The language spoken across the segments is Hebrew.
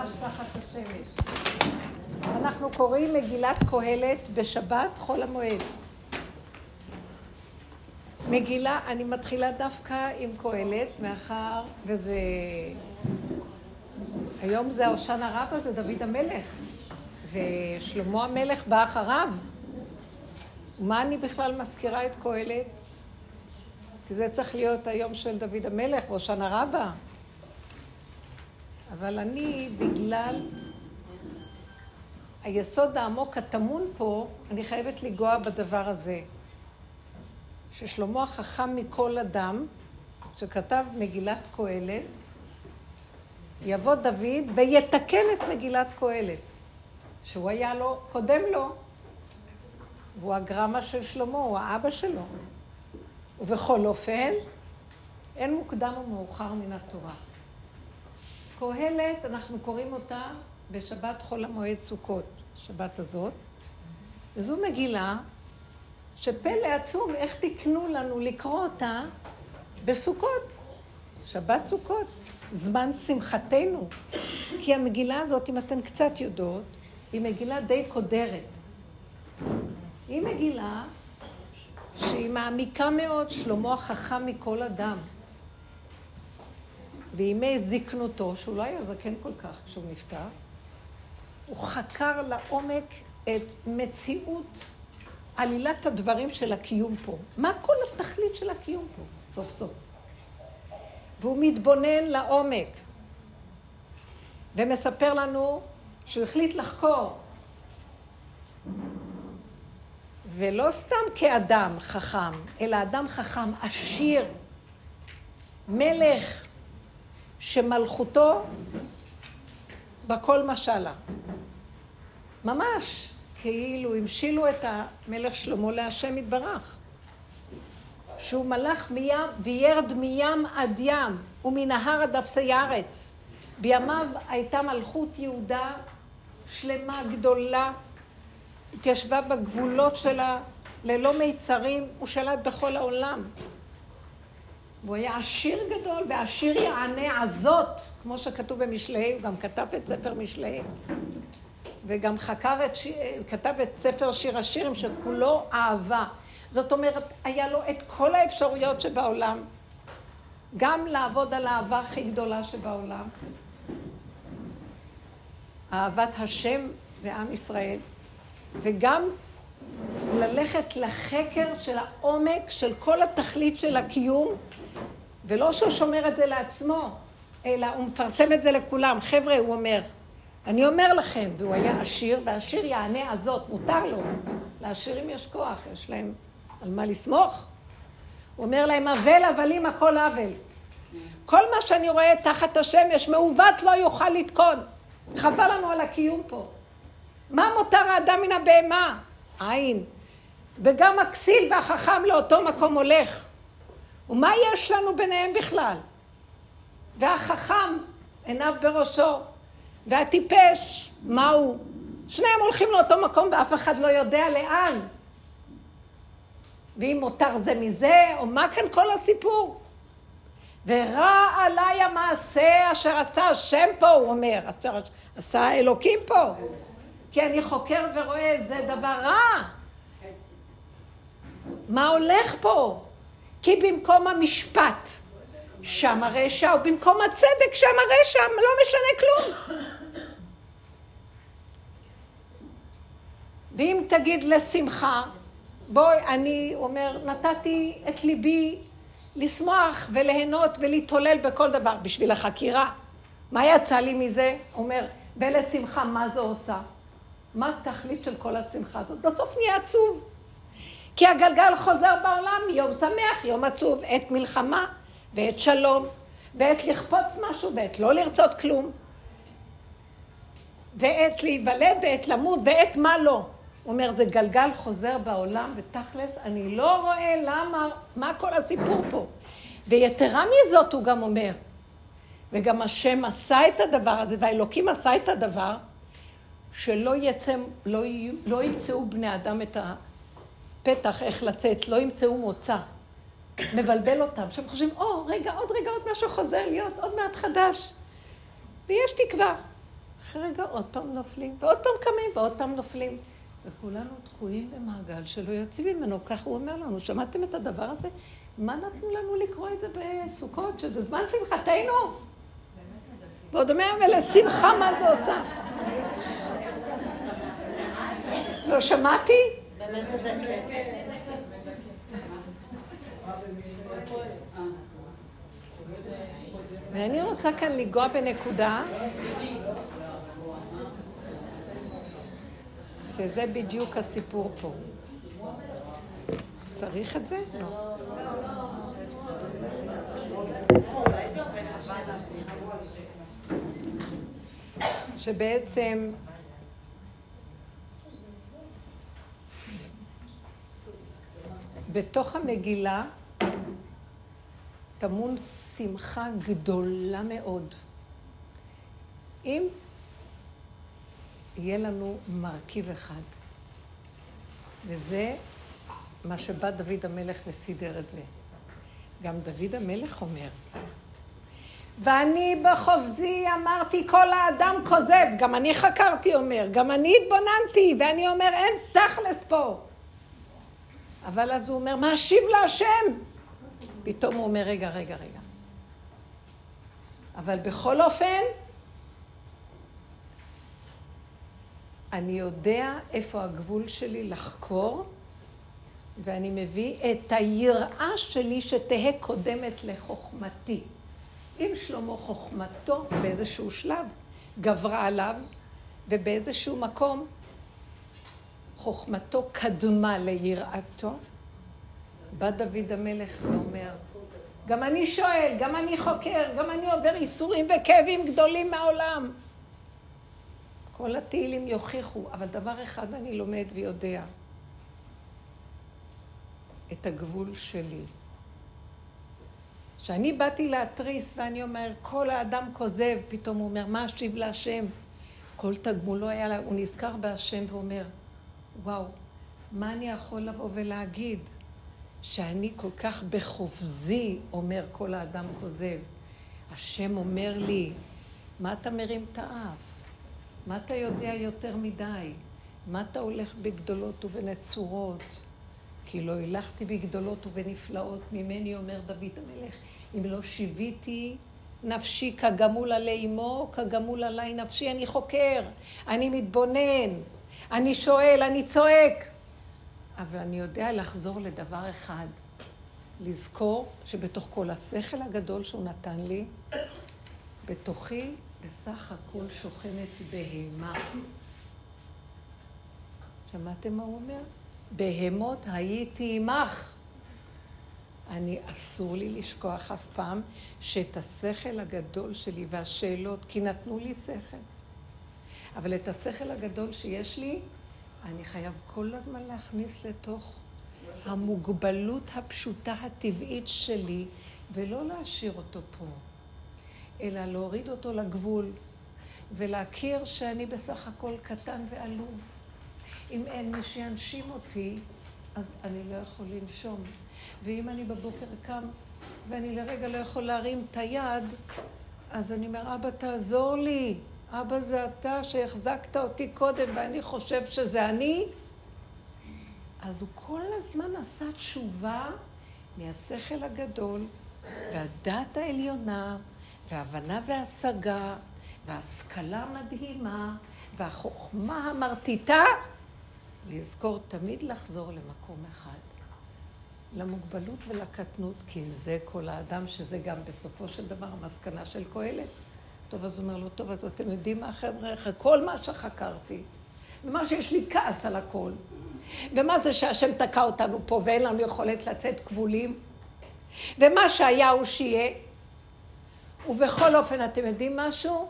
ממש תחת השמש. אנחנו קוראים מגילת קהלת בשבת חול המועד. מגילה, אני מתחילה דווקא עם קהלת, מאחר וזה... היום זה ההושענא רבא, זה דוד המלך, ושלמה המלך בא אחריו. מה אני בכלל מזכירה את קהלת? כי זה צריך להיות היום של דוד המלך והושענא רבא. אבל אני, בגלל היסוד העמוק הטמון פה, אני חייבת לנגוע בדבר הזה. ששלמה החכם מכל אדם, שכתב מגילת קהלת, יבוא דוד ויתקן את מגילת קהלת, שהוא היה לו, קודם לו, והוא הגרמה של שלמה, הוא האבא שלו. ובכל אופן, אין מוקדם ומאוחר מן התורה. קהלת, אנחנו קוראים אותה בשבת חול המועד סוכות, שבת הזאת, וזו מגילה שפלא עצום, איך תקנו לנו לקרוא אותה בסוכות, שבת סוכות, זמן שמחתנו. כי המגילה הזאת, אם אתן קצת יודעות, היא מגילה די קודרת. היא מגילה שהיא מעמיקה מאוד, שלמה החכם מכל אדם. בימי זקנותו, שהוא לא היה זקן כל כך כשהוא נפטר, הוא חקר לעומק את מציאות עלילת הדברים של הקיום פה. מה כל התכלית של הקיום פה, סוף סוף? והוא מתבונן לעומק, ומספר לנו שהוא החליט לחקור. ולא סתם כאדם חכם, אלא אדם חכם, עשיר, מלך, שמלכותו בכל משלה. ממש, כאילו המשילו את המלך שלמה להשם יתברך. שהוא מלך מים וירד מים עד ים ומנהר עד אפסי ארץ. בימיו הייתה מלכות יהודה שלמה, גדולה, התיישבה בגבולות שלה ללא מיצרים, הוא שלט בכל העולם. והוא היה עשיר גדול, ועשיר יענה עזות, כמו שכתוב במשלי, הוא גם כתב את ספר משלי. וגם חקר את, כתב את ספר שיר השירים שכולו אהבה. זאת אומרת, היה לו את כל האפשרויות שבעולם, גם לעבוד על האהבה הכי גדולה שבעולם, אהבת השם ועם ישראל, וגם ללכת לחקר של העומק של כל התכלית של הקיום, ולא שהוא שומר את זה לעצמו, אלא הוא מפרסם את זה לכולם. חבר'ה, הוא אומר, אני אומר לכם, והוא היה עשיר, והעשיר יענה הזאת, מותר לו. לעשירים יש כוח, יש להם על מה לסמוך. הוא אומר להם, אבל הבלים הכל עוול. כל מה שאני רואה תחת השמש, מעוות לא יוכל לתקון. חבל לנו על הקיום פה. מה מותר האדם מן הבהמה? עין. וגם הכסיל והחכם לאותו מקום הולך. ומה יש לנו ביניהם בכלל? והחכם עיניו בראשו, והטיפש, מה הוא? שניהם הולכים לאותו מקום ואף אחד לא יודע לאן. ואם מותר זה מזה, או מה כאן כל הסיפור? ורע עליי המעשה אשר עשה השם פה, הוא אומר, אשר עשה האלוקים פה. כי אני חוקר ורואה, זה דבר רע. מה הולך פה? כי במקום המשפט, שם הרשע, ובמקום הצדק, שם הרשע, לא משנה כלום. ואם תגיד לשמחה, בואי, אני אומר, נתתי את ליבי לשמוח וליהנות ולהתהולל בכל דבר בשביל החקירה. מה יצא לי מזה? אומר, ולשמחה, מה זה עושה? מה התכלית של כל השמחה הזאת? בסוף נהיה עצוב. כי הגלגל חוזר בעולם יום שמח, יום עצוב, עת מלחמה ועת שלום, ועת לכפוץ משהו, ועת לא לרצות כלום, ועת להיוולד, ועת למות, ועת מה לא. הוא אומר, זה גלגל חוזר בעולם, ותכלס, אני לא רואה למה, מה כל הסיפור פה. ויתרה מזאת, הוא גם אומר, וגם השם עשה את הדבר הזה, והאלוקים עשה את הדבר, שלא יצא, לא, לא ימצאו בני אדם את הפתח איך לצאת, לא ימצאו מוצא. מבלבל אותם, שהם חושבים, או, oh, רגע, עוד רגע, עוד משהו חוזר להיות, עוד מעט חדש. ויש תקווה. אחרי רגע עוד פעם נופלים, ועוד פעם קמים, ועוד פעם נופלים. וכולנו תקועים במעגל שלא יוצאים ממנו, ככה הוא אומר לנו. שמעתם את הדבר הזה? מה נתנו לנו לקרוא את זה בסוכות, שזה זמן שמחתנו? ועוד אומר, ולשמחה מה זה עושה? לא שמעתי? ואני רוצה כאן לנגוע בנקודה שזה בדיוק הסיפור פה. צריך את זה? לא. שבעצם בתוך המגילה טמון שמחה גדולה מאוד. אם יהיה לנו מרכיב אחד, וזה מה שבא דוד המלך וסידר את זה. גם דוד המלך אומר, ואני בחופזי אמרתי כל האדם כוזב, גם אני חקרתי אומר, גם אני התבוננתי, ואני אומר אין תכלס פה. אבל אז הוא אומר, מה אשיב להשם? פתאום הוא אומר, רגע, רגע, רגע. אבל בכל אופן, אני יודע איפה הגבול שלי לחקור, ואני מביא את היראה שלי שתהא קודמת לחוכמתי. אם שלמה חוכמתו באיזשהו שלב גברה עליו, ובאיזשהו מקום חוכמתו קדמה ליראתו, בא דוד המלך ואומר, גם אני שואל, גם אני חוקר, גם אני עובר איסורים וכאבים גדולים מהעולם. כל התהילים יוכיחו, אבל דבר אחד אני לומד ויודע, את הגבול שלי. כשאני באתי להתריס ואני אומר, כל האדם כוזב, פתאום הוא אומר, מה אשיב להשם? כל תגמולו היה לה, הוא נזכר בהשם ואומר, וואו, מה אני יכול לבוא ולהגיד? שאני כל כך בחופזי, אומר כל האדם כוזב. השם אומר לי, מה אתה מרים את האף? מה אתה יודע יותר מדי? מה אתה הולך בגדולות ובנצורות? כי לא הלכתי בגדולות ובנפלאות ממני, אומר דוד המלך, אם לא שיוויתי נפשי כגמול עלי אמו, כגמול עלי נפשי. אני חוקר, אני מתבונן, אני שואל, אני צועק. אבל אני יודע לחזור לדבר אחד, לזכור שבתוך כל השכל הגדול שהוא נתן לי, בתוכי בסך הכל שוכנת בהמה. שמעתם מה הוא אומר? בהמות הייתי עמך. אני, אסור לי לשכוח אף פעם שאת השכל הגדול שלי והשאלות, כי נתנו לי שכל. אבל את השכל הגדול שיש לי, אני חייב כל הזמן להכניס לתוך המוגבלות הפשוטה הטבעית שלי, ולא להשאיר אותו פה, אלא להוריד אותו לגבול, ולהכיר שאני בסך הכל קטן ועלוב. אם אין מי שינשים אותי, אז אני לא יכול לנשום. ואם אני בבוקר קם ואני לרגע לא יכול להרים את היד, אז אני אומר, אבא, תעזור לי. אבא זה אתה שהחזקת אותי קודם ואני חושב שזה אני. אז הוא כל הזמן עשה תשובה מהשכל הגדול והדעת העליונה וההבנה וההשגה וההשכלה המדהימה והחוכמה המרטיטה לזכור תמיד לחזור למקום אחד. למוגבלות ולקטנות, כי זה כל האדם, שזה גם בסופו של דבר המסקנה של קהלת. טוב, אז הוא אומר לו, טוב, אז אתם יודעים מה, חבר'ה, אחרי כל מה שחקרתי, ומה שיש לי כעס על הכל, ומה זה שהשם תקע אותנו פה ואין לנו יכולת לצאת כבולים, ומה שהיה הוא שיהיה, ובכל אופן, אתם יודעים משהו?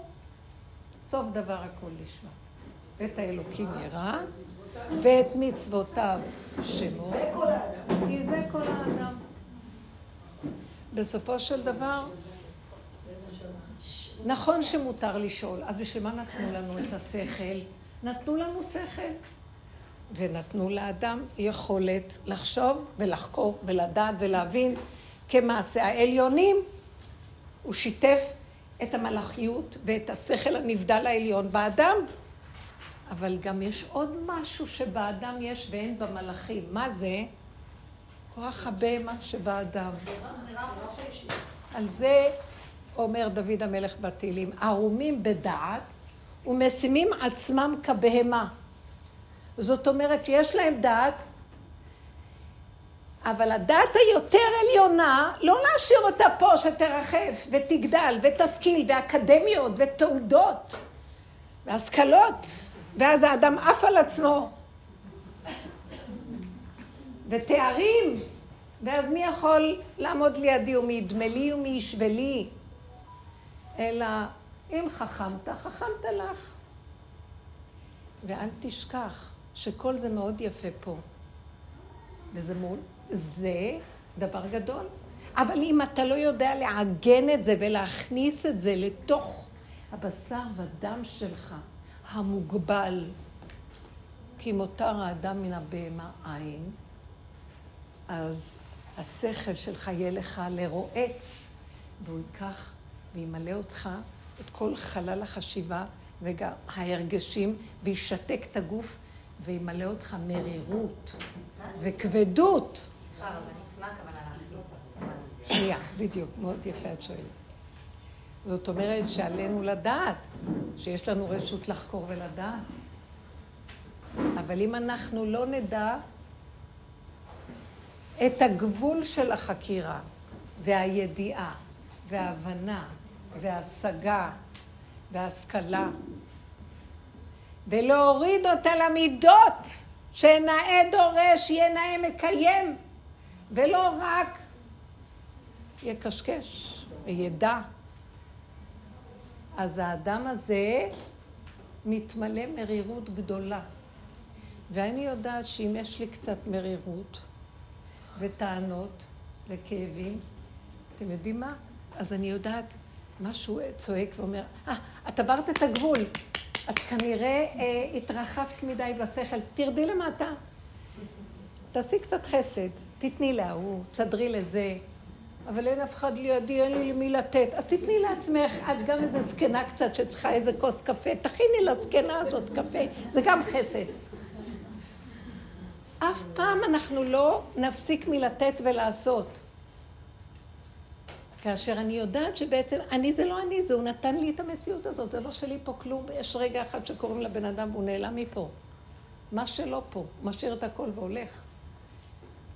סוף דבר הכל לשמה. את האלוקים ירא, ואת מצוותיו שמו. זה כל האדם. כי זה כל האדם. בסופו של דבר, נכון שמותר לשאול, אז בשביל מה נתנו לנו את השכל? נתנו לנו שכל. ונתנו לאדם יכולת לחשוב ולחקור ולדעת ולהבין כמעשה העליונים. הוא שיתף את המלאכיות ואת השכל הנבדל העליון באדם. אבל גם יש עוד משהו שבאדם יש ואין במלאכים. מה זה? כוח הבהמה שבאדם. על זה אומר דוד המלך בתהילים, ערומים בדעת ומשימים עצמם כבהמה. זאת אומרת שיש להם דעת, אבל הדעת היותר עליונה, לא להשאיר אותה פה שתרחף ותגדל ותשכיל ואקדמיות ותעודות והשכלות, ואז האדם עף על עצמו. ותארים, ואז מי יכול לעמוד לידי ומי ידמה לי ומי ישווה לי? אלא אם חכמת, חכמת לך. ואל תשכח שכל זה מאוד יפה פה. וזה מול, זה דבר גדול. אבל אם אתה לא יודע לעגן את זה ולהכניס את זה לתוך הבשר והדם שלך, המוגבל, כי מותר האדם מן הבהמה אין, אז השכל שלך יהיה לך לרועץ, והוא ייקח וימלא אותך את כל חלל החשיבה וגם ההרגשים, וישתק את הגוף וימלא אותך מרירות וכבדות. שנייה, בדיוק, מאוד יפה את שואלת. זאת אומרת שעלינו לדעת, שיש לנו רשות לחקור ולדעת. אבל אם אנחנו לא נדע את הגבול של החקירה והידיעה וההבנה וההשגה וההשכלה, ולהוריד אותה למידות, שנאה דורש, יהיה נאה מקיים, ולא רק יקשקש וידע. אז האדם הזה מתמלא מרירות גדולה. ואני יודעת שאם יש לי קצת מרירות וטענות וכאבים, אתם יודעים מה? אז אני יודעת, משהו צועק ואומר, אה, ah, את עברת את הגבול, את כנראה אה, התרחבת מדי בשכל, תרדי למטה. תעשי קצת חסד, תתני להוא, תסדרי לזה, אבל אין אף אחד לידי, אין לי למי לתת. אז תתני לעצמך, את גם איזה זקנה קצת שצריכה איזה כוס קפה, תכיני לזקנה הזאת קפה, זה גם חסד. אף פעם אנחנו לא נפסיק מלתת ולעשות. כאשר אני יודעת שבעצם, אני זה לא אני, זה הוא נתן לי את המציאות הזאת, זה לא שלי פה כלום, יש רגע אחד שקוראים לבן אדם והוא נעלם מפה. מה שלא פה, משאיר את הכל והולך.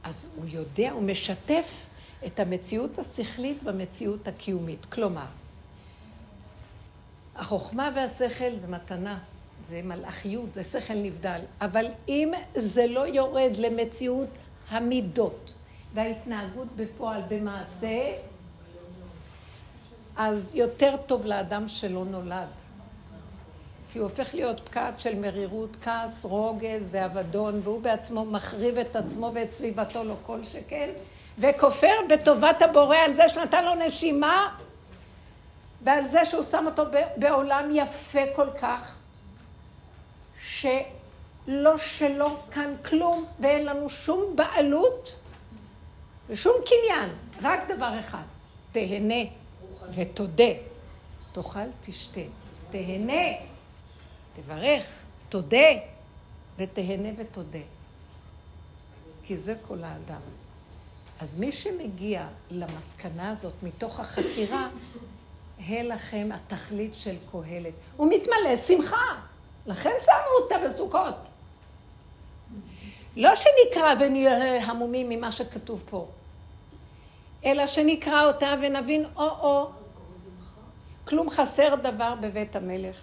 אז הוא יודע, הוא משתף את המציאות השכלית במציאות הקיומית. כלומר, החוכמה והשכל זה מתנה, זה מלאכיות, זה שכל נבדל. אבל אם זה לא יורד למציאות המידות וההתנהגות בפועל במעשה, אז יותר טוב לאדם שלא נולד. כי הוא הופך להיות פקעת של מרירות, כעס, רוגז ואבדון, והוא בעצמו מחריב את עצמו ואת סביבתו לא כל שכן, וכופר בטובת הבורא על זה שנתן לו נשימה, ועל זה שהוא שם אותו בעולם יפה כל כך, שלא שלו כאן כלום, ואין לנו שום בעלות ושום קניין, רק דבר אחד, תהנה. ותודה. תאכל, תשתה. תהנה, תברך, תודה, ותהנה ותודה. כי זה כל האדם. אז מי שמגיע למסקנה הזאת מתוך החקירה, הא לכם התכלית של קהלת. הוא מתמלא שמחה, לכן שמו אותה בסוכות. לא שנקרא ונהיה המומים ממה שכתוב פה. אלא שנקרא אותה ונבין או-או. כלום חסר דבר בבית המלך.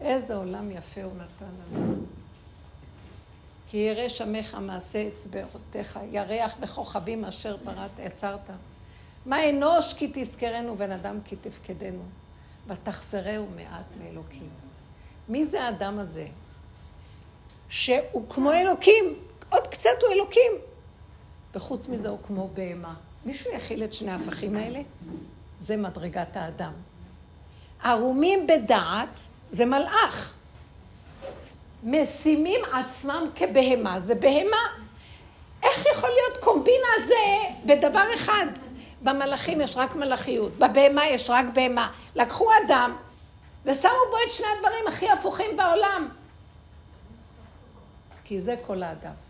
איזה עולם יפה הוא נתן לנו. כי ירא שמך מעשה אצבעותיך, ירח וכוכבים אשר בראת, יצרת. מה אנוש כי תזכרנו, בן אדם כי תפקדנו, ותחסרהו מעט מאלוקים. מי זה האדם הזה? שהוא כמו אלוקים, עוד קצת הוא אלוקים. וחוץ מזה הוא כמו בהמה. מישהו יכיל את שני ההפכים האלה? זה מדרגת האדם. ערומים בדעת זה מלאך. משימים עצמם כבהמה, זה בהמה. איך יכול להיות קומבינה זה בדבר אחד? במלאכים יש רק מלאכיות, בבהמה יש רק בהמה. לקחו אדם ושמו בו את שני הדברים הכי הפוכים בעולם. כי זה כל האדם.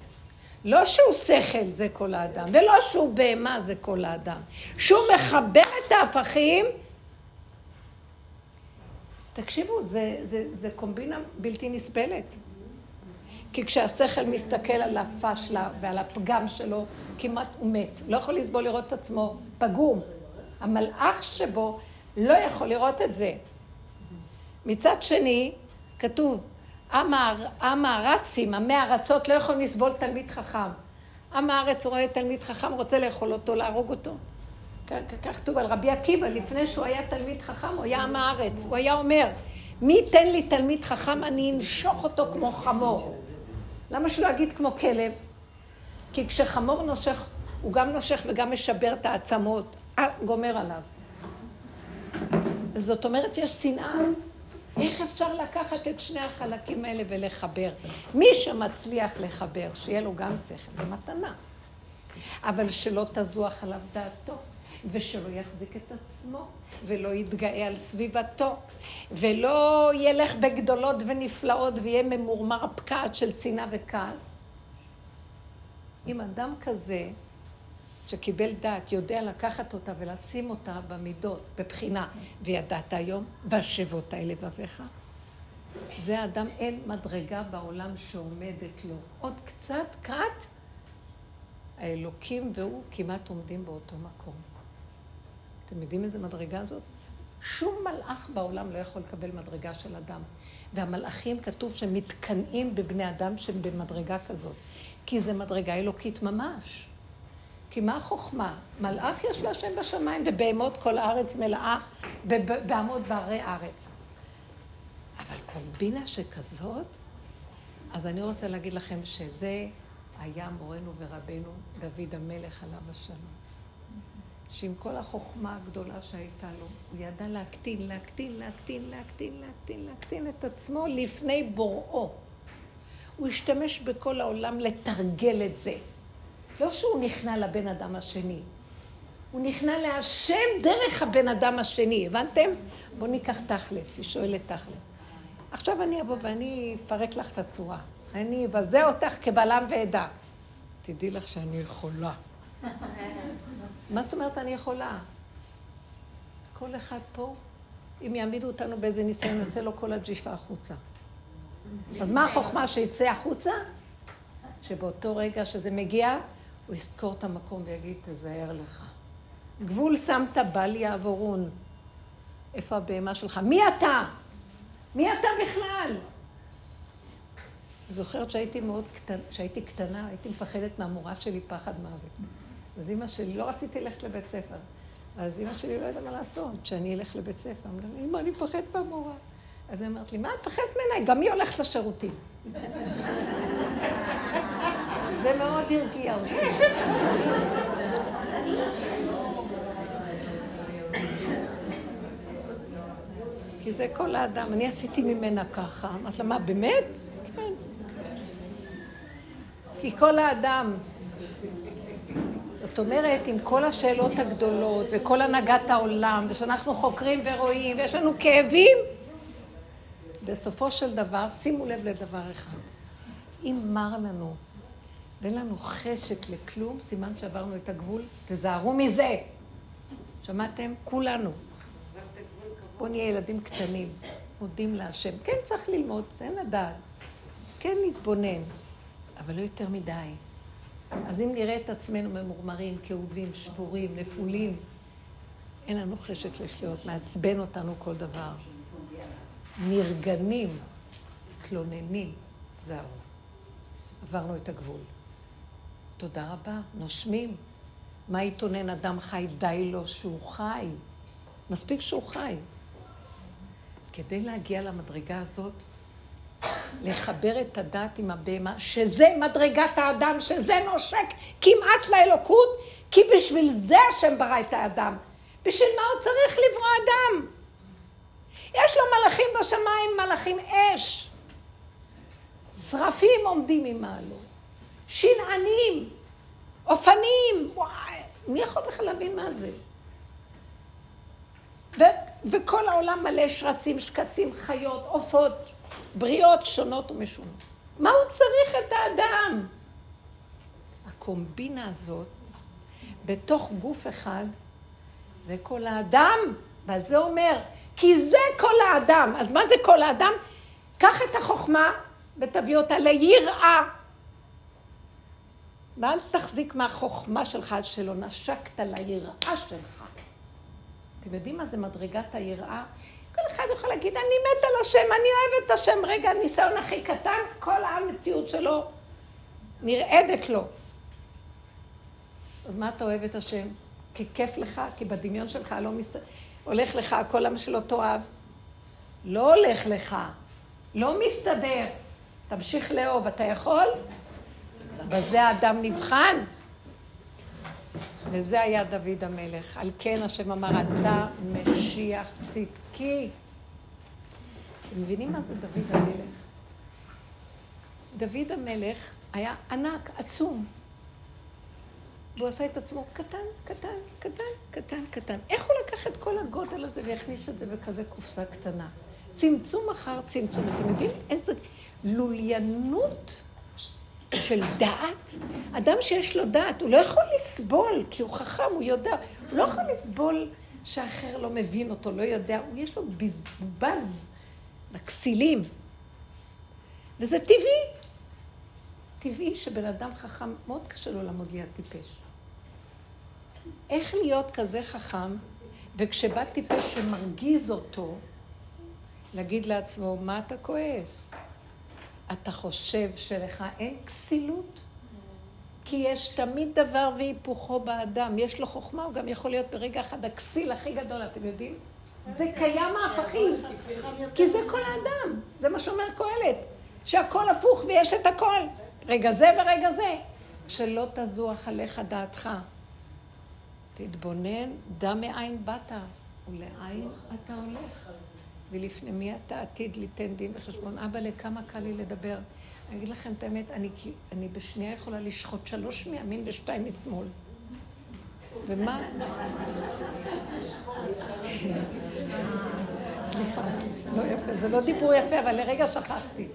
לא שהוא שכל זה כל האדם, ולא שהוא בהמה זה כל האדם. שהוא מחבר את ההפכים. תקשיבו, זה, זה, זה קומבינה בלתי נסבלת. כי כשהשכל מסתכל על הפשלה ועל הפגם שלו, כמעט הוא מת. לא יכול לסבול לראות את עצמו פגום. המלאך שבו לא יכול לראות את זה. מצד שני, כתוב, עם הארצים, עמי הארצות, לא יכולים לסבול תלמיד חכם. עם הארץ רואה תלמיד חכם, רוצה לאכול אותו, להרוג אותו. כך כתוב על רבי עקיבא, לפני שהוא היה תלמיד חכם, הוא היה עם הארץ. הוא היה אומר, מי ייתן לי תלמיד חכם, אני אנשוך אותו כמו חמור. למה שלא אגיד כמו כלב? כי כשחמור נושך, הוא גם נושך וגם משבר את העצמות, אה, גומר עליו. זאת אומרת, יש שנאה. איך אפשר לקחת את שני החלקים האלה ולחבר? מי שמצליח לחבר, שיהיה לו גם שכל, זה מתנה. אבל שלא תזוח עליו דעתו, ושלא יחזיק את עצמו, ולא יתגאה על סביבתו, ולא ילך בגדולות ונפלאות ויהיה ממורמר הפקעת של שנאה וכעס. אם אדם כזה, שקיבל דעת, יודע לקחת אותה ולשים אותה במידות, בבחינה, וידעת היום, והשבות אל לבביך. זה האדם, אין מדרגה בעולם שעומדת לו. עוד קצת, קט, האלוקים והוא כמעט עומדים באותו מקום. אתם יודעים איזה מדרגה זאת? שום מלאך בעולם לא יכול לקבל מדרגה של אדם. והמלאכים, כתוב שהם מתקנאים בבני אדם שהם במדרגה כזאת. כי זה מדרגה אלוקית ממש. כי מה החוכמה? מלאך יש להשם בשמיים, ובהמות כל הארץ מלאה, ובעמוד בהרי ארץ. אבל קומבינה שכזאת, אז אני רוצה להגיד לכם שזה היה מורנו ורבנו דוד המלך עליו השלום. שעם כל החוכמה הגדולה שהייתה לו, הוא ידע להקטין, להקטין, להקטין, להקטין, להקטין, להקטין את עצמו לפני בוראו. הוא השתמש בכל העולם לתרגל את זה. לא שהוא נכנע לבן אדם השני, הוא נכנע להשם דרך הבן אדם השני, הבנתם? בואו ניקח תכלס, היא שואלת תכלס. עכשיו אני אבוא ואני אפרק לך את הצורה. אני אבזה אותך כבלם ועדה. תדעי לך שאני יכולה. מה זאת אומרת אני יכולה? כל אחד פה, אם יעמידו אותנו באיזה ניסיון, יוצא לו כל הג'יפה החוצה. אז מה החוכמה שיצא החוצה? שבאותו רגע שזה מגיע, הוא יזכור את המקום ויגיד, תזהר לך. גבול שמת בל יעבורון. איפה הבהמה שלך? מי אתה? מי אתה בכלל? זוכרת שהייתי מאוד קטנה, שהייתי קטנה, הייתי מפחדת מהמורה שלי פחד מוות. אז אימא שלי, לא רציתי ללכת לבית ספר. אז אימא שלי לא ידעה מה לעשות, שאני אלך לבית ספר. אמרה לי, אימא, אני מפחדת מהמורה. אז היא אמרת לי, מה את מפחדת ממנה? גם היא הולכת לשירותים. זה מאוד הרגיע אותי. כי זה כל האדם. אני עשיתי ממנה ככה. אמרת לה, מה, באמת? כן. כי כל האדם, זאת אומרת, עם כל השאלות הגדולות וכל הנהגת העולם, ושאנחנו חוקרים ורואים, ויש לנו כאבים, בסופו של דבר, שימו לב לדבר אחד. אם מר לנו ואין לנו חשק לכלום, סימן שעברנו את הגבול, תזהרו מזה. שמעתם? כולנו. בואו נהיה ילדים קטנים, מודים להשם. כן צריך ללמוד, אין לדעת. כן להתבונן, אבל לא יותר מדי. אז אם נראה את עצמנו ממורמרים, כאובים, שבורים, נפולים, אין לנו חשק לחיות, מעצבן אותנו כל דבר. נרגנים, מתלוננים, זהו. עברנו את הגבול. תודה רבה, נושמים. מה יתונן אדם חי? די לו שהוא חי. מספיק שהוא חי. כדי להגיע למדרגה הזאת, לחבר את הדת עם הבהמה, שזה מדרגת האדם, שזה נושק כמעט לאלוקות, כי בשביל זה השם ברא את האדם. בשביל מה הוא צריך לברוא אדם? יש לו מלאכים בשמיים, מלאכים אש. שרפים עומדים ממעלו. שינענים, אופנים, וואי, מי יכול בכלל להבין מה זה? וכל העולם מלא שרצים, שקצים, חיות, עופות, בריאות שונות ומשונות. מה הוא צריך את האדם? הקומבינה הזאת, בתוך גוף אחד, זה כל האדם, ועל זה אומר, כי זה כל האדם. אז מה זה כל האדם? קח את החוכמה ותביא אותה ליראה. ואל תחזיק מהחוכמה שלך עד שלא נשקת ליראה שלך. אתם יודעים מה זה מדרגת היראה? כל אחד יכול להגיד, אני מת על השם, אני אוהב את השם. רגע, הניסיון הכי קטן, כל המציאות שלו נרעדת לו. אז מה אתה אוהב את השם? כי כיף לך? כי בדמיון שלך לא מסת... הולך לך הכל למה שלא תאהב? לא הולך לך, לא מסתדר. תמשיך לאהוב, אתה יכול? בזה האדם נבחן. וזה היה דוד המלך. על כן השם אמר, אתה משיח צדקי. אתם מבינים מה זה דוד המלך? דוד המלך היה ענק, עצום. והוא עשה את עצמו קטן, קטן, קטן, קטן, קטן. איך הוא לקח את כל הגודל הזה והכניס את זה בכזה קופסה קטנה? צמצום אחר צמצום. אתם יודעים איזה לוליינות של דעת? אדם שיש לו דעת, הוא לא יכול לסבול, כי הוא חכם, הוא יודע. הוא לא יכול לסבול שאחר לא מבין אותו, לא יודע. הוא יש לו בזבז לכסילים. וזה טבעי. טבעי שבן אדם חכם, מאוד קשה לו לעמוד ליד טיפש. איך להיות כזה חכם, וכשבא טיפש שמרגיז אותו, להגיד לעצמו, מה אתה כועס? אתה חושב שלך אין כסילות? כי יש תמיד דבר והיפוכו באדם. יש לו חוכמה, הוא גם יכול להיות ברגע אחד הכסיל הכי גדול, אתם יודעים? זה קיים ההפכים, כי זה כל האדם. זה מה שאומר קהלת, שהכל הפוך ויש את הכל. רגע זה ורגע זה. שלא תזוח עליך דעתך. תתבונן, דע מאין באת ולאין אתה הולך. ולפני מי אתה עתיד ליתן דין וחשבון. אבא, לכמה קל לי לדבר. אני אגיד לכם את האמת, אני, אני בשנייה יכולה לשחוט שלוש מימין ושתיים משמאל. ומה? סליחה, לא יפה, זה לא דיבור יפה, אבל לרגע שכחתי.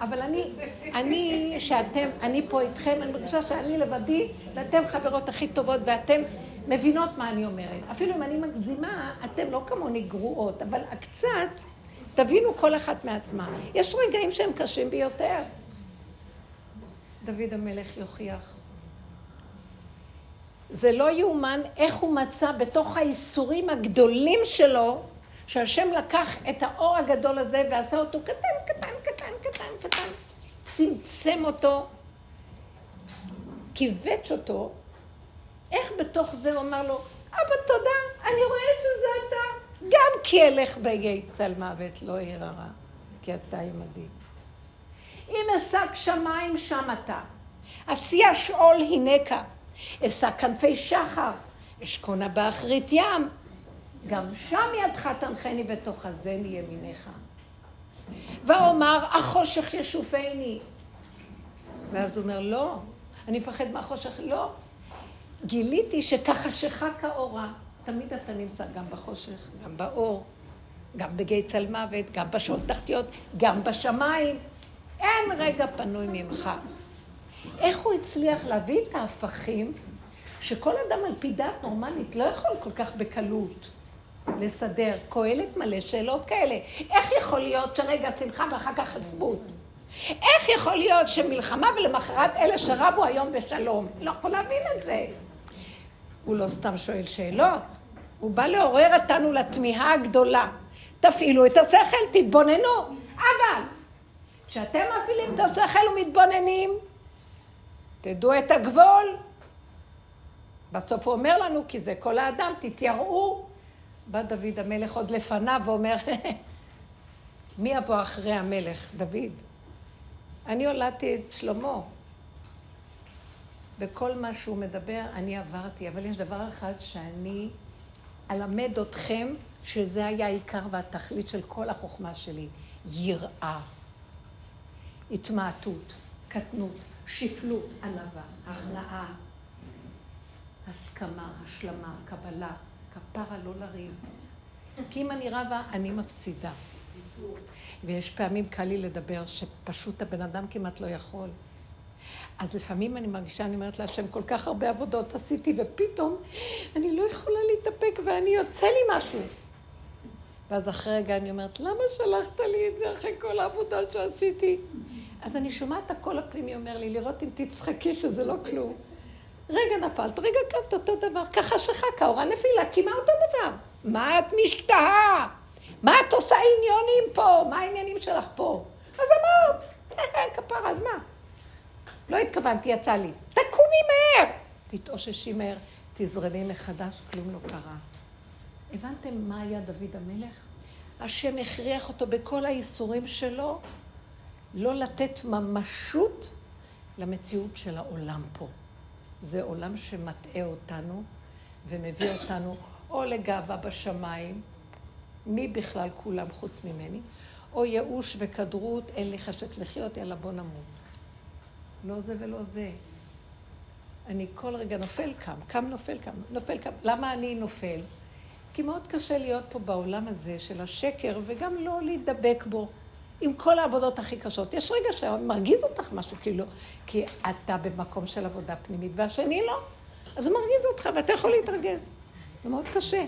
אבל אני, אני, שאתם, אני פה איתכם, אני מרגישה שאני לבדי, ואתם חברות הכי טובות, ואתם מבינות מה אני אומרת. אפילו אם אני מגזימה, אתם לא כמוני גרועות, אבל הקצת, תבינו כל אחת מעצמה. יש רגעים שהם קשים ביותר. דוד המלך יוכיח. זה לא יאומן איך הוא מצא בתוך האיסורים הגדולים שלו, שהשם לקח את האור הגדול הזה ועשה אותו קטן, קטן, קטן, קטן, קטן, צמצם אותו, כיווץ אותו, איך בתוך זה הוא אמר לו, אבא תודה, אני רואה שזה אתה. גם כי אלך בגי צל מוות לא ירא כי אתה עמדי. אם אשק שמיים שם אתה, אציע שאול הנקה, אשא כנפי שחר, אשכונה באחרית ים, גם שם ידך תנחני ותאחזני ימיניך. ואומר, החושך ישופני. ואז הוא אומר, לא, אני מפחד מהחושך, לא, גיליתי שכחשך כאורה, תמיד אתה נמצא גם בחושך, גם באור, גם בגיא צל מוות, גם בשעות תחתיות, גם בשמיים. אין רגע פנוי ממך. איך הוא הצליח להביא את ההפכים שכל אדם על פי דת נורמלית לא יכול כל כך בקלות לסדר. קהלת מלא שאלות כאלה. איך יכול להיות שרגע שמחה ואחר כך עצבות? איך יכול להיות שמלחמה ולמחרת אלה שרבו היום בשלום? לא יכול להבין את זה. הוא לא סתם שואל שאלות, הוא בא לעורר אותנו לתמיהה הגדולה. תפעילו את השכל, תתבוננו. אבל כשאתם מפעילים את השכל ומתבוננים, תדעו את הגבול. בסוף הוא אומר לנו, כי זה כל האדם, תתייראו. בא דוד המלך עוד לפניו ואומר, מי יבוא אחרי המלך? דוד. אני הולדתי את שלמה, בכל מה שהוא מדבר אני עברתי, אבל יש דבר אחד שאני אלמד אתכם, שזה היה העיקר והתכלית של כל החוכמה שלי, יראה, התמעטות, קטנות, שפלות, ענווה, הכנעה, הסכמה, השלמה, קבלה, כפרה לא לריב. כי אם אני רבה, אני מפסידה. ויש פעמים קל לי לדבר שפשוט הבן אדם כמעט לא יכול. אז לפעמים אני מרגישה, אני אומרת להשם, כל כך הרבה עבודות עשיתי, ופתאום אני לא יכולה להתאפק ואני יוצא לי משהו. ואז אחרי רגע אני אומרת, למה שלחת לי את זה אחרי כל העבודה שעשיתי? אז אני שומעת את הקול הפנימי אומר לי, לראות אם תצחקי שזה לא כלום. רגע נפלת, רגע קמת אותו דבר, ככה שחקה, אורה נפילה, כמעט אותו דבר. מה את משתהה? מה את עושה עניונים פה? מה העניינים שלך פה? אז אמרת, כפרה, אז מה? לא התכוונתי, יצא לי. תקומי מהר! תתאוששי מהר, תזרמי מחדש, כלום לא קרה. הבנתם מה היה דוד המלך? השם הכריח אותו בכל האיסורים שלו לא לתת ממשות למציאות של העולם פה. זה עולם שמטעה אותנו ומביא אותנו או לגאווה בשמיים, מי בכלל כולם חוץ ממני, או ייאוש וכדרות, אין לי חשק לחיות, יאללה בוא נמות. לא זה ולא זה. אני כל רגע נופל, קם, קם, נופל, קם, נופל, קם. למה אני נופל? כי מאוד קשה להיות פה בעולם הזה של השקר, וגם לא להידבק בו. עם כל העבודות הכי קשות. יש רגע שמרגיז אותך משהו, כאילו, כי אתה במקום של עבודה פנימית, והשני לא. אז הוא מרגיז אותך, ואתה יכול להתרגז. זה מאוד קשה.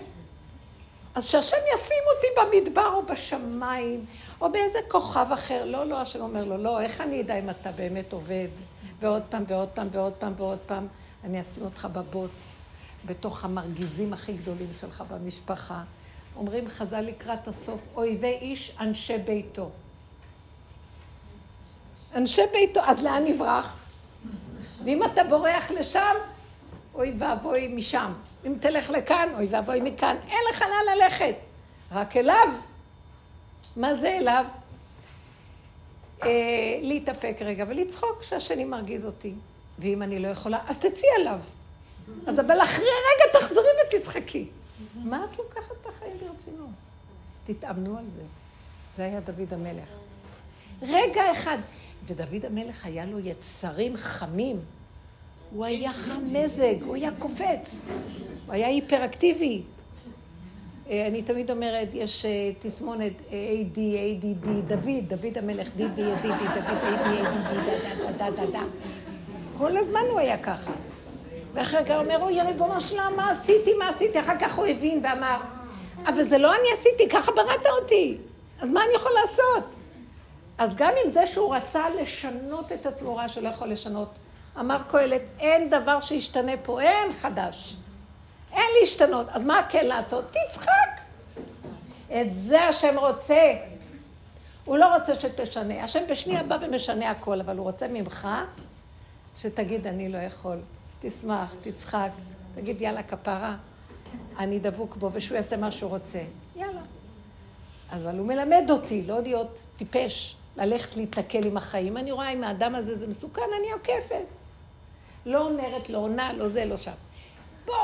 אז שהשם ישים אותי במדבר או בשמיים, או באיזה כוכב אחר. לא, לא, השם אומר לו, לא, איך אני אדע אם אתה באמת עובד? ועוד פעם, ועוד פעם, ועוד פעם, ועוד פעם. אני אשים אותך בבוץ, בתוך המרגיזים הכי גדולים שלך במשפחה. אומרים חז"ל לקראת הסוף, אויבי איש, אנשי ביתו. אנשי ביתו, אז לאן נברח? ואם אתה בורח לשם, אוי ואבוי משם. אם תלך לכאן, אוי ואבוי מכאן. אין לך לאן ללכת, רק אליו. מה זה אליו? אה, להתאפק רגע ולצחוק שהשני מרגיז אותי. ואם אני לא יכולה, אז תצאי עליו. אז אבל אחרי רגע תחזרי ותצחקי. מה את לוקחת את החיים ברצינות? תתאמנו על זה. זה היה דוד המלך. רגע אחד. ודוד המלך היה לו יצרים חמים. הוא היה חם מזג, הוא היה קופץ, הוא היה היפראקטיבי. אה, אני תמיד אומרת, יש אה, תסמונת AD, ADD, דוד, דוד המלך, דידי, ידידי, דוד, AD, ADD, דה, דה, דה, דה. כל הזמן הוא היה ככה. ואחר כך אומר, אוי, ריבונו שלם, מה עשיתי, מה עשיתי? אחר כך הוא הבין ואמר, אבל זה לא אני עשיתי, ככה בראת אותי. אז מה אני יכול לעשות? אז גם עם זה שהוא רצה לשנות את עצמו, ראה שלא יכול לשנות. אמר קהלת, אין דבר שישתנה פה, אין חדש. אין להשתנות. אז מה כן לעשות? תצחק. את זה השם רוצה. הוא לא רוצה שתשנה. השם בשנייה בא ומשנה הכל, אבל הוא רוצה ממך שתגיד, אני לא יכול. תשמח, תצחק, תגיד, יאללה, כפרה, אני דבוק בו, ושהוא יעשה מה שהוא רוצה. יאללה. אבל הוא מלמד אותי לא להיות טיפש. ללכת להתקל עם החיים. אני רואה אם האדם הזה זה מסוכן, אני עוקפת. לא אומרת, לא עונה, לא זה, לא שם. בוא,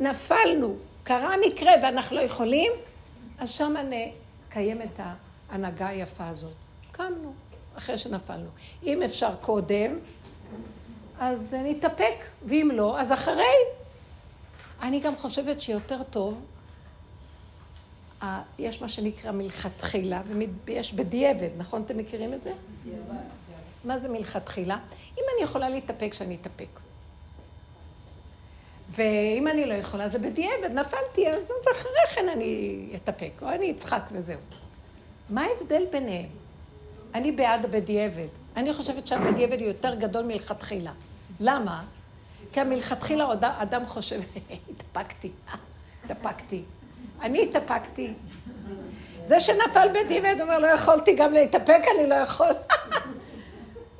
נפלנו, קרה מקרה ואנחנו לא יכולים, אז שם נקיים את ההנהגה היפה הזאת. קמנו, אחרי שנפלנו. אם אפשר קודם, אז נתאפק, ואם לא, אז אחרי. אני גם חושבת שיותר טוב יש מה שנקרא מלכתחילה, ויש בדיעבד, נכון? אתם מכירים את זה? מה זה מלכתחילה? אם אני יכולה להתאפק, שאני אתאפק. ואם אני לא יכולה, זה בדיעבד, נפלתי, אז אחרי כן אני אתאפק, או אני אצחק וזהו. מה ההבדל ביניהם? אני בעד הבדיעבד. אני חושבת שהבדיעבד הוא יותר גדול מלכתחילה. למה? כי המלכתחילה אדם חושב, התאפקתי, התאפקתי. אני התאפקתי. זה שנפל בדימד אומר, לא יכולתי גם להתאפק, אני לא יכול.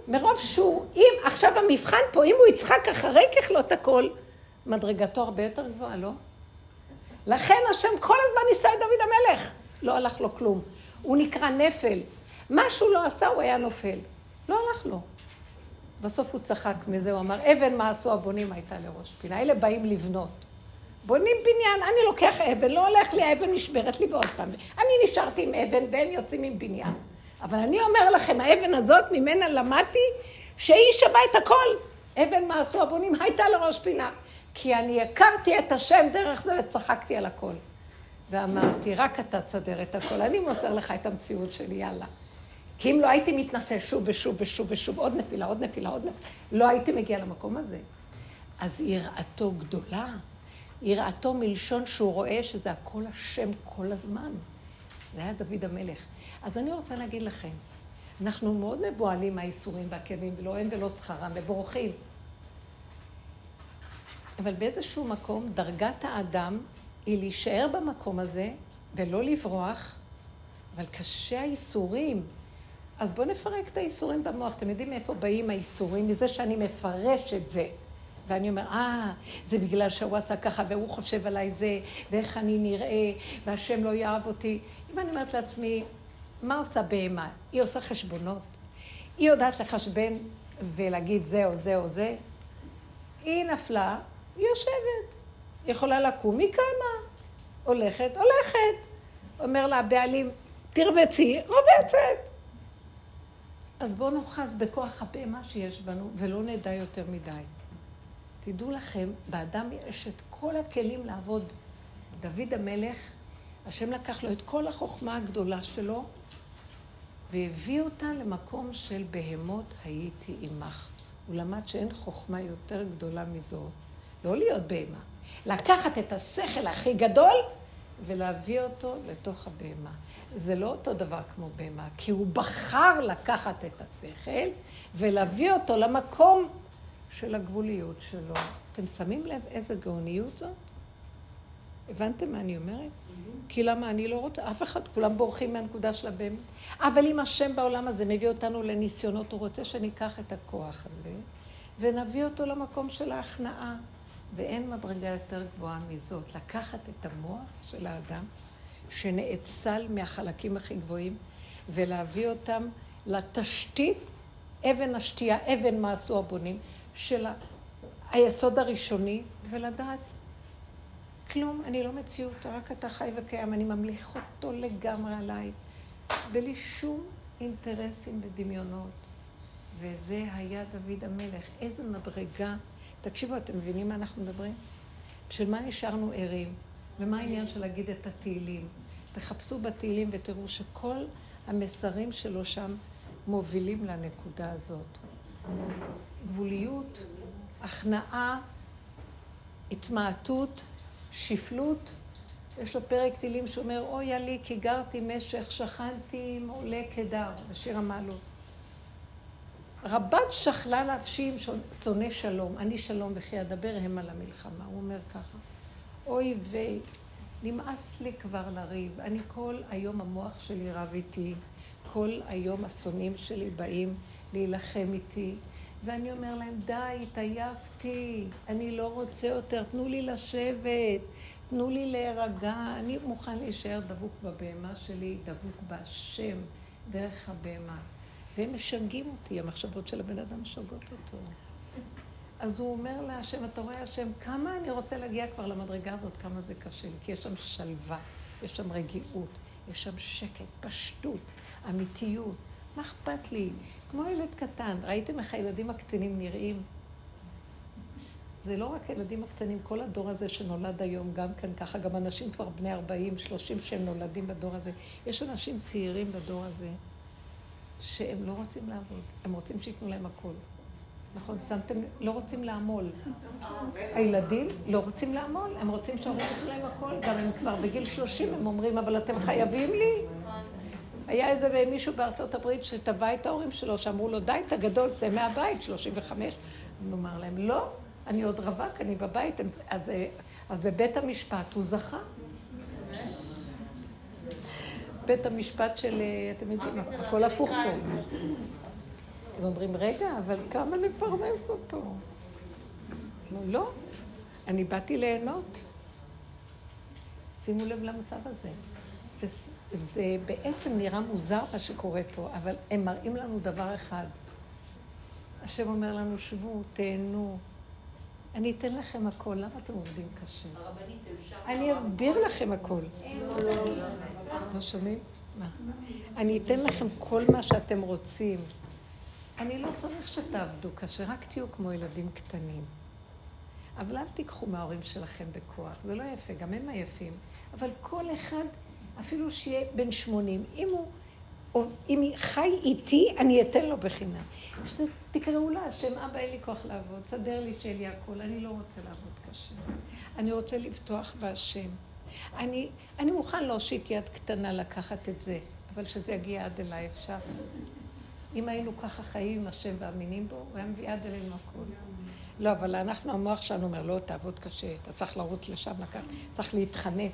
מרוב שהוא, אם עכשיו המבחן פה, אם הוא יצחק אחרי ככלות הכל, מדרגתו הרבה יותר גבוהה, לא? לכן השם כל הזמן ניסה את דוד המלך. לא הלך לו כלום. הוא נקרא נפל. מה שהוא לא עשה, הוא היה נופל. לא הלך לו. בסוף הוא צחק מזה, הוא אמר, אבן מה עשו הבונים הייתה לראש פינה. אלה באים לבנות. בונים בניין, אני לוקח אבן, לא הולך לי, האבן נשברת לי ועוד פעם. אני נשארתי עם אבן והם יוצאים עם בניין. אבל אני אומר לכם, האבן הזאת, ממנה למדתי שהיא שווה את הכל. אבן מה עשו הבונים הייתה לראש פינה. כי אני הכרתי את השם דרך זה וצחקתי על הכל. ואמרתי, רק אתה תסדר את הכל, אני מוסר לך את המציאות שלי, יאללה. כי אם לא הייתי מתנשא שוב ושוב ושוב ושוב, עוד נפילה, עוד נפילה, עוד נפילה, לא הייתי מגיע למקום הזה. אז יראתו גדולה. יראתו מלשון שהוא רואה שזה הכל השם כל הזמן. זה היה דוד המלך. אז אני רוצה להגיד לכם, אנחנו מאוד מבוהלים מהאיסורים והכאבים, ולא הם ולא שכרם, ובורחים. אבל באיזשהו מקום, דרגת האדם היא להישאר במקום הזה ולא לברוח, אבל קשה האיסורים. אז בואו נפרק את האיסורים במוח. אתם יודעים מאיפה באים האיסורים? מזה שאני מפרש את זה. ואני אומר, אה, זה בגלל שהוא עשה ככה, והוא חושב עליי זה, ואיך אני נראה, והשם לא יאהב אותי. אם אני אומרת לעצמי, מה עושה בהמה? היא עושה חשבונות. היא יודעת לחשבן ולהגיד זה או זה או זה. היא נפלה, היא יושבת. יכולה לקום, היא קמה. הולכת, הולכת. אומר לה הבעלים, תרבצי, רובצת. אז בואו נאחז בכוח הבהמה שיש בנו, ולא נדע יותר מדי. תדעו לכם, באדם יש את כל הכלים לעבוד. דוד המלך, השם לקח לו את כל החוכמה הגדולה שלו, והביא אותה למקום של בהמות הייתי עמך. הוא למד שאין חוכמה יותר גדולה מזו. לא להיות בהמה. לקחת את השכל הכי גדול ולהביא אותו לתוך הבהמה. זה לא אותו דבר כמו בהמה, כי הוא בחר לקחת את השכל ולהביא אותו למקום של הגבוליות שלו. אתם שמים לב איזה גאוניות זאת? הבנתם מה אני אומרת? כי למה אני לא רוצה? אף אחד, כולם בורחים מהנקודה של הבהמה. אבל אם השם בעולם הזה מביא אותנו לניסיונות, הוא רוצה שניקח את הכוח הזה ונביא אותו למקום של ההכנעה. ואין מדרגה יותר גבוהה מזאת, לקחת את המוח של האדם, שנאצל מהחלקים הכי גבוהים, ולהביא אותם לתשתית, אבן השתייה, אבן מה עשו הבונים, של היסוד הראשוני, ולדעת, כלום, אני לא מציאות, רק אתה חי וקיים, אני ממליך אותו לגמרי עליי, בלי שום אינטרסים ודמיונות. וזה היה דוד המלך. איזה מדרגה. תקשיבו, אתם מבינים מה אנחנו מדברים? בשביל מה נשארנו ערים? ומה העניין של להגיד את התהילים? תחפשו בתהילים ותראו שכל המסרים שלו שם מובילים לנקודה הזאת. גבוליות, הכנעה, התמעטות, שפלות. יש לו פרק תהילים שאומר, אוי עלי כי גרתי משך, שכנתי עם עולה קדר, בשיר המעלות. רבת שכלה נפשי שונא שלום, אני שלום וכי אדבר הם על המלחמה. הוא אומר ככה, אוי ויי, נמאס לי כבר לריב, אני כל היום המוח שלי רב איתי, כל היום השונאים שלי באים להילחם איתי, ואני אומר להם, די, התעייפתי, אני לא רוצה יותר, תנו לי לשבת, תנו לי להירגע, אני מוכן להישאר דבוק בבהמה שלי, דבוק בהשם, דרך הבהמה. והם משגעים אותי, המחשבות של הבן אדם משגעות אותו. אז הוא אומר להשם, אתה רואה השם, כמה אני רוצה להגיע כבר למדרגה הזאת, כמה זה קשה לי, כי יש שם שלווה, יש שם רגיעות, יש שם שקט, פשטות, אמיתיות. מה אכפת לי? כמו ילד קטן, ראיתם איך הילדים הקטנים נראים? זה לא רק הילדים הקטנים, כל הדור הזה שנולד היום, גם כן ככה, גם אנשים כבר בני 40, 30 שהם נולדים בדור הזה. יש אנשים צעירים בדור הזה. שהם לא רוצים לעבוד, הם רוצים שייתנו להם הכול. נכון, שמתם, לא רוצים לעמול. הילדים לא רוצים לעמול, הם רוצים שההורים ייתנו להם הכל, גם הם כבר בגיל 30, הם אומרים, אבל אתם חייבים לי. היה איזה מישהו בארצות הברית שטבע את ההורים שלו, שאמרו לו, די, אתה גדול, צא מהבית, 35. הוא אמר להם, לא, אני עוד רווק, אני בבית. אז, אז בבית המשפט הוא זכה. בית המשפט של, אה, אתם יודעים, הכל הפוך פה. הם אומרים, רגע, אבל כמה נפרנס אותו? לא, אני באתי ליהנות. שימו לב למצב הזה. זה בעצם נראה מוזר מה שקורה פה, אבל הם מראים לנו דבר אחד. השם אומר לנו, שבו, תהנו. אני אתן לכם הכל, למה אתם עובדים קשה? אני אסביר לכם הכל. לא שומעים? מה? אני אתן לכם כל מה שאתם רוצים. אני לא צריך שתעבדו קשה, רק תהיו כמו ילדים קטנים. אבל אל תיקחו מההורים שלכם בכוח, זה לא יפה, גם הם עייפים. אבל כל אחד, אפילו שיהיה בן 80, אם הוא, או אם חי איתי, אני אתן לו בחינם. תקראו לה, השם אבא, אין לי כוח לעבוד, סדר לי שיהיה לי הכול, אני לא רוצה לעבוד קשה. אני רוצה לבטוח בהשם. אני, אני מוכן להושיט יד קטנה לקחת את זה, אבל שזה יגיע עד אליי, אפשר? אם היינו ככה חיים עם השם ואמינים בו, הוא היה מביא עד אלינו הכול. לא, אבל אנחנו, המוח שלנו אומר, לא, תעבוד קשה, אתה צריך לרוץ לשם לקחת, צריך להתחנף,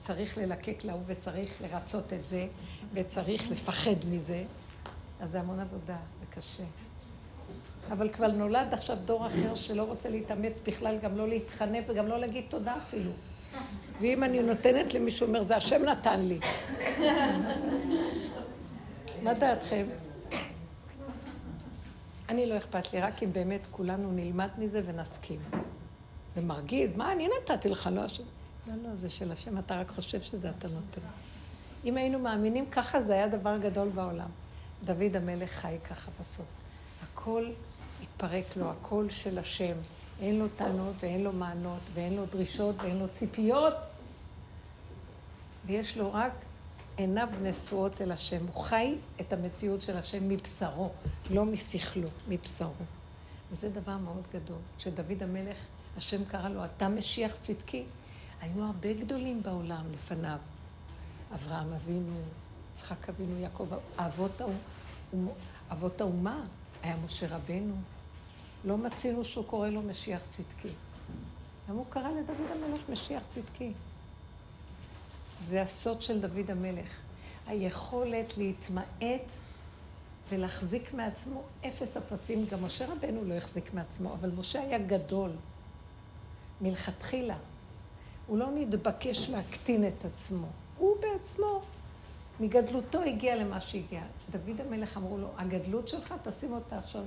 צריך ללקק להוא וצריך לרצות את זה, וצריך לפחד מזה. אז זה המון עבודה, זה קשה. אבל כבר נולד עכשיו דור אחר שלא רוצה להתאמץ בכלל, גם לא להתחנף וגם לא להגיד תודה אפילו. ואם אני נותנת למישהו, אומר, זה השם נתן לי. מה דעתכם? אני לא אכפת לי, רק אם באמת כולנו נלמד מזה ונסכים. זה מרגיז, מה אני נתתי לך, לא השם. לא, לא, זה של השם, אתה רק חושב שזה אתה נותן. אם היינו מאמינים ככה, זה היה דבר גדול בעולם. דוד המלך חי ככה בסוף. הכל התפרק לו, הכל של השם. אין לו טענות ואין לו מענות ואין לו דרישות ואין לו ציפיות. ויש לו רק עיניו נשואות אל השם. הוא חי את המציאות של השם מבשרו, לא משכלו, מבשרו. וזה דבר מאוד גדול. כשדוד המלך, השם קרא לו, אתה משיח צדקי. היו הרבה גדולים בעולם לפניו. אברהם אבינו, יצחק אבינו, יעקב, אבות, אבות האומה, היה משה רבנו. לא מצינו שהוא קורא לו משיח צדקי. למה הוא קרא לדוד המלך משיח צדקי? זה הסוד של דוד המלך. היכולת להתמעט ולהחזיק מעצמו אפס אפסים. גם משה רבנו לא החזיק מעצמו, אבל משה היה גדול מלכתחילה. הוא לא נתבקש להקטין את עצמו. הוא בעצמו, מגדלותו הגיע למה שהגיע. דוד המלך אמרו לו, הגדלות שלך, תשים אותה עכשיו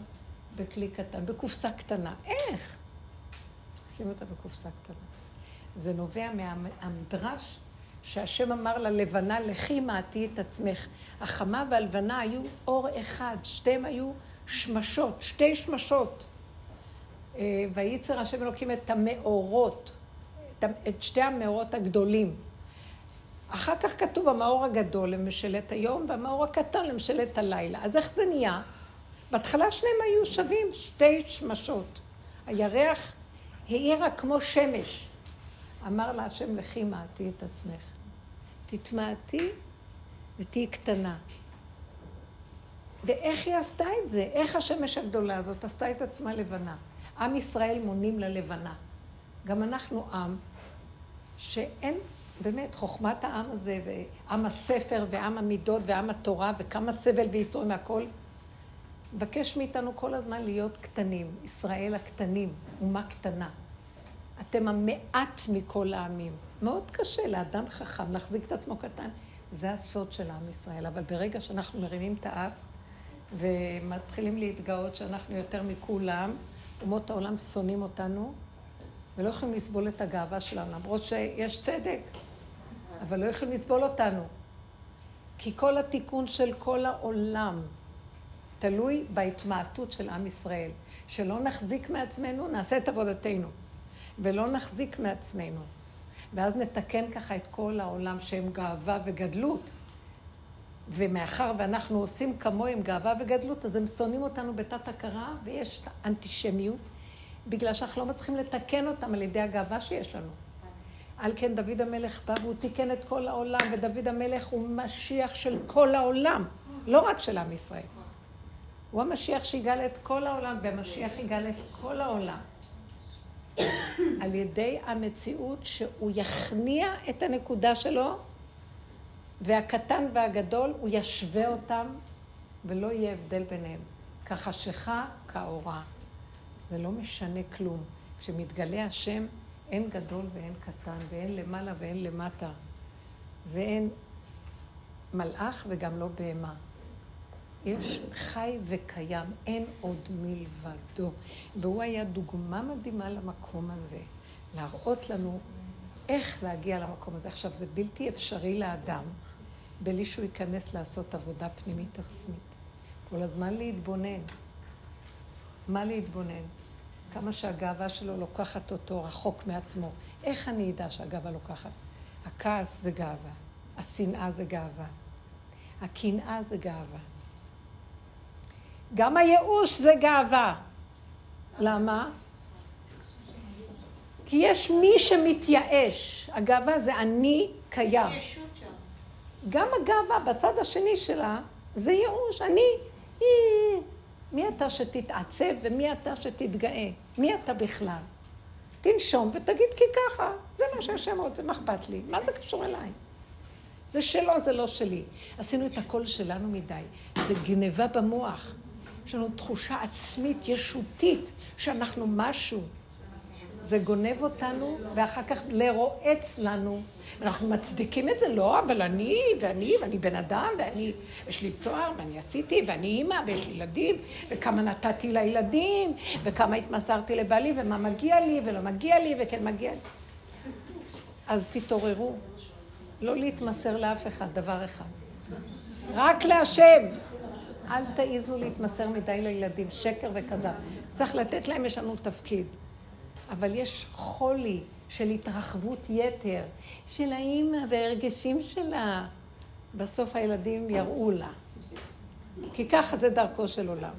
בכלי קטן, בקופסה קטנה. איך? שים אותה בקופסה קטנה. זה נובע מהמדרש שהשם אמר ללבנה, לכי מעטי את עצמך. החמה והלבנה היו אור אחד, שתיהם היו שמשות, שתי שמשות. אה, וייצר השם אלוקים את המאורות, את שתי המאורות הגדולים. אחר כך כתוב המאור הגדול למשלת היום והמאור הקטן למשלת הלילה. אז איך זה נהיה? בהתחלה שניהם היו שווים, שתי שמשות. הירח האירה כמו שמש. אמר לה השם, לכי מעטי את עצמך. תתמעטי ותהיי קטנה. ואיך היא עשתה את זה? איך השמש הגדולה הזאת עשתה את עצמה לבנה? עם ישראל מונים ללבנה. גם אנחנו עם שאין, באמת, חוכמת העם הזה, ועם הספר, ועם המידות, ועם התורה, וכמה סבל וייסורים מהכל, מבקש מאיתנו כל הזמן להיות קטנים. ישראל הקטנים, אומה קטנה. אתם המעט מכל העמים. מאוד קשה לאדם חכם להחזיק את עצמו קטן. זה הסוד של עם ישראל. אבל ברגע שאנחנו מרימים את האף ומתחילים להתגאות שאנחנו יותר מכולם, אומות העולם שונאים אותנו ולא יכולים לסבול את הגאווה שלנו, למרות שיש צדק, אבל לא יכולים לסבול אותנו. כי כל התיקון של כל העולם תלוי בהתמעטות של עם ישראל. שלא נחזיק מעצמנו, נעשה את עבודתנו. ולא נחזיק מעצמנו. ואז נתקן ככה את כל העולם שהם גאווה וגדלות. ומאחר ואנחנו עושים כמוהם גאווה וגדלות, אז הם שונאים אותנו בתת הכרה, ויש אנטישמיות, בגלל שאנחנו לא מצליחים לתקן אותם על ידי הגאווה שיש לנו. על כן דוד המלך בא והוא תיקן את כל העולם, ודוד המלך הוא משיח של כל העולם, לא רק של עם ישראל. הוא המשיח שיגאל את כל העולם, והמשיח יגאל את כל העולם. על ידי המציאות שהוא יכניע את הנקודה שלו, והקטן והגדול, הוא ישווה אותם, ולא יהיה הבדל ביניהם. כחשיכה כאורה. זה לא משנה כלום. כשמתגלה השם, אין גדול ואין קטן, ואין למעלה ואין למטה, ואין מלאך וגם לא בהמה. יש חי וקיים, אין עוד מלבדו. והוא היה דוגמה מדהימה למקום הזה, להראות לנו איך להגיע למקום הזה. עכשיו, זה בלתי אפשרי לאדם בלי שהוא ייכנס לעשות עבודה פנימית עצמית. כל הזמן להתבונן. מה להתבונן? כמה שהגאווה שלו לוקחת אותו רחוק מעצמו. איך אני אדע שהגאווה לוקחת? הכעס זה גאווה, השנאה זה גאווה, הקנאה זה גאווה. גם הייאוש זה גאווה. למה? כי יש מי שמתייאש. הגאווה זה אני קיים. גם הגאווה בצד השני שלה זה ייאוש. אני, מי אתה שתתעצב ומי אתה שתתגאה? מי אתה בכלל? תנשום ותגיד כי ככה, זה מה שהשם רוצה, מה אכפת לי? מה זה קשור אליי? זה שלו, זה לא שלי. עשינו את הכל שלנו מדי. זה גניבה במוח. יש לנו תחושה עצמית, ישותית, שאנחנו משהו. זה גונב אותנו, ואחר כך לרועץ לנו. אנחנו מצדיקים את זה, לא, אבל אני, ואני, ואני בן אדם, ואני, יש לי תואר, ואני עשיתי, ואני אימא, ויש לי ילדים, וכמה נתתי לילדים, וכמה התמסרתי לבעלי, ומה מגיע לי, ולא מגיע לי, וכן מגיע לי. אז תתעוררו. לא להתמסר לאף אחד, דבר אחד. רק להשם. אל תעיזו להתמסר מדי לילדים, שקר וכזב. צריך לתת להם, יש לנו תפקיד. אבל יש חולי של התרחבות יתר, של האימא וההרגשים שלה. בסוף הילדים יראו לה. כי ככה זה דרכו של עולם.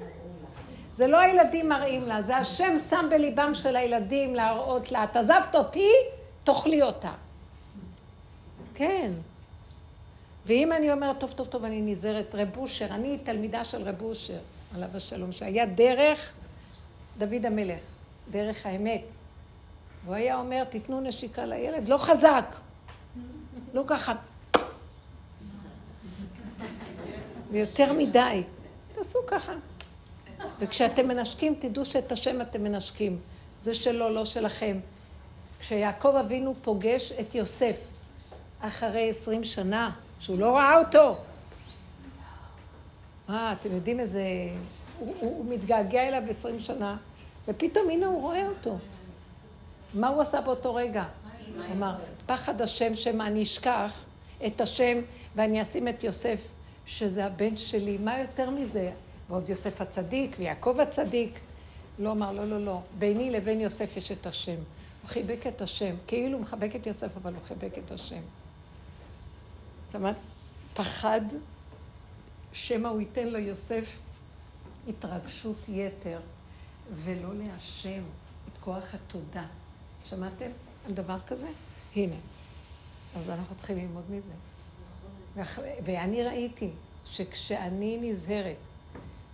זה לא הילדים מראים לה, זה השם שם בליבם של הילדים להראות לה, את עזבת אותי, תאכלי אותה. כן. ואם אני אומרת, טוב, טוב, טוב, אני נזהרת, רב אושר, אני תלמידה של רב אושר, עליו השלום, שהיה דרך דוד המלך, דרך האמת. והוא היה אומר, תיתנו נשיקה לילד, לא חזק, לא ככה. ויותר מדי. תעשו ככה. וכשאתם מנשקים, תדעו שאת השם אתם מנשקים. זה שלו, לא שלכם. כשיעקב אבינו פוגש את יוסף אחרי עשרים שנה, שהוא לא ראה אותו. מה, אתם יודעים איזה... הוא, הוא, הוא מתגעגע אליו עשרים שנה, ופתאום הנה הוא רואה אותו. מה הוא עשה באותו רגע? הוא אמר, פחד השם שמא אני אשכח את השם ואני אשים את יוסף, שזה הבן שלי, מה יותר מזה? ועוד יוסף הצדיק ויעקב הצדיק. לא אמר, לא, לא, לא, ביני לבין יוסף יש את השם. הוא חיבק את השם, כאילו הוא מחבק את יוסף, אבל הוא חיבק את השם. זאת אומרת, פחד שמא הוא ייתן לו יוסף התרגשות יתר, ולא להשם את כוח התודה. שמעתם על דבר כזה? הנה. אז אנחנו צריכים ללמוד מזה. ואני ראיתי שכשאני נזהרת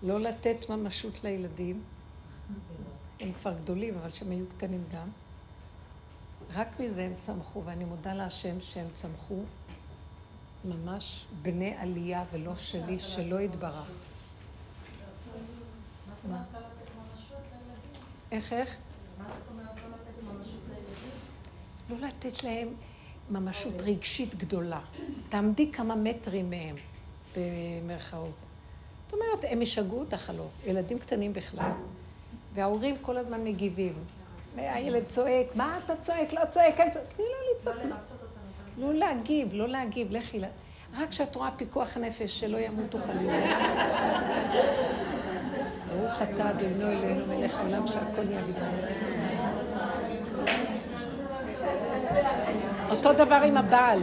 לא לתת ממשות לילדים, הם כבר גדולים, אבל שהם היו קטנים גם, רק מזה הם צמחו, ואני מודה להשם שהם צמחו ממש בני עלייה ולא שלי, שלא יתברך. איך, איך? לא לתת להם ממשות רגשית גדולה. תעמדי כמה מטרים מהם, במרכאות. זאת אומרת, הם ישגעו אותך הלא, ילדים קטנים בכלל, וההורים כל הזמן מגיבים. הילד צועק, מה אתה צועק? לא צועק, אין צועק. תני לו לצעוק. לא להגיב, לא להגיב, לכי ל... רק כשאת רואה פיקוח נפש, שלא ימותו חלילה. ברוך אתה אדוני אלוהינו מלך העולם שהכל נהיה בגלל. אותו דבר עם הבעל.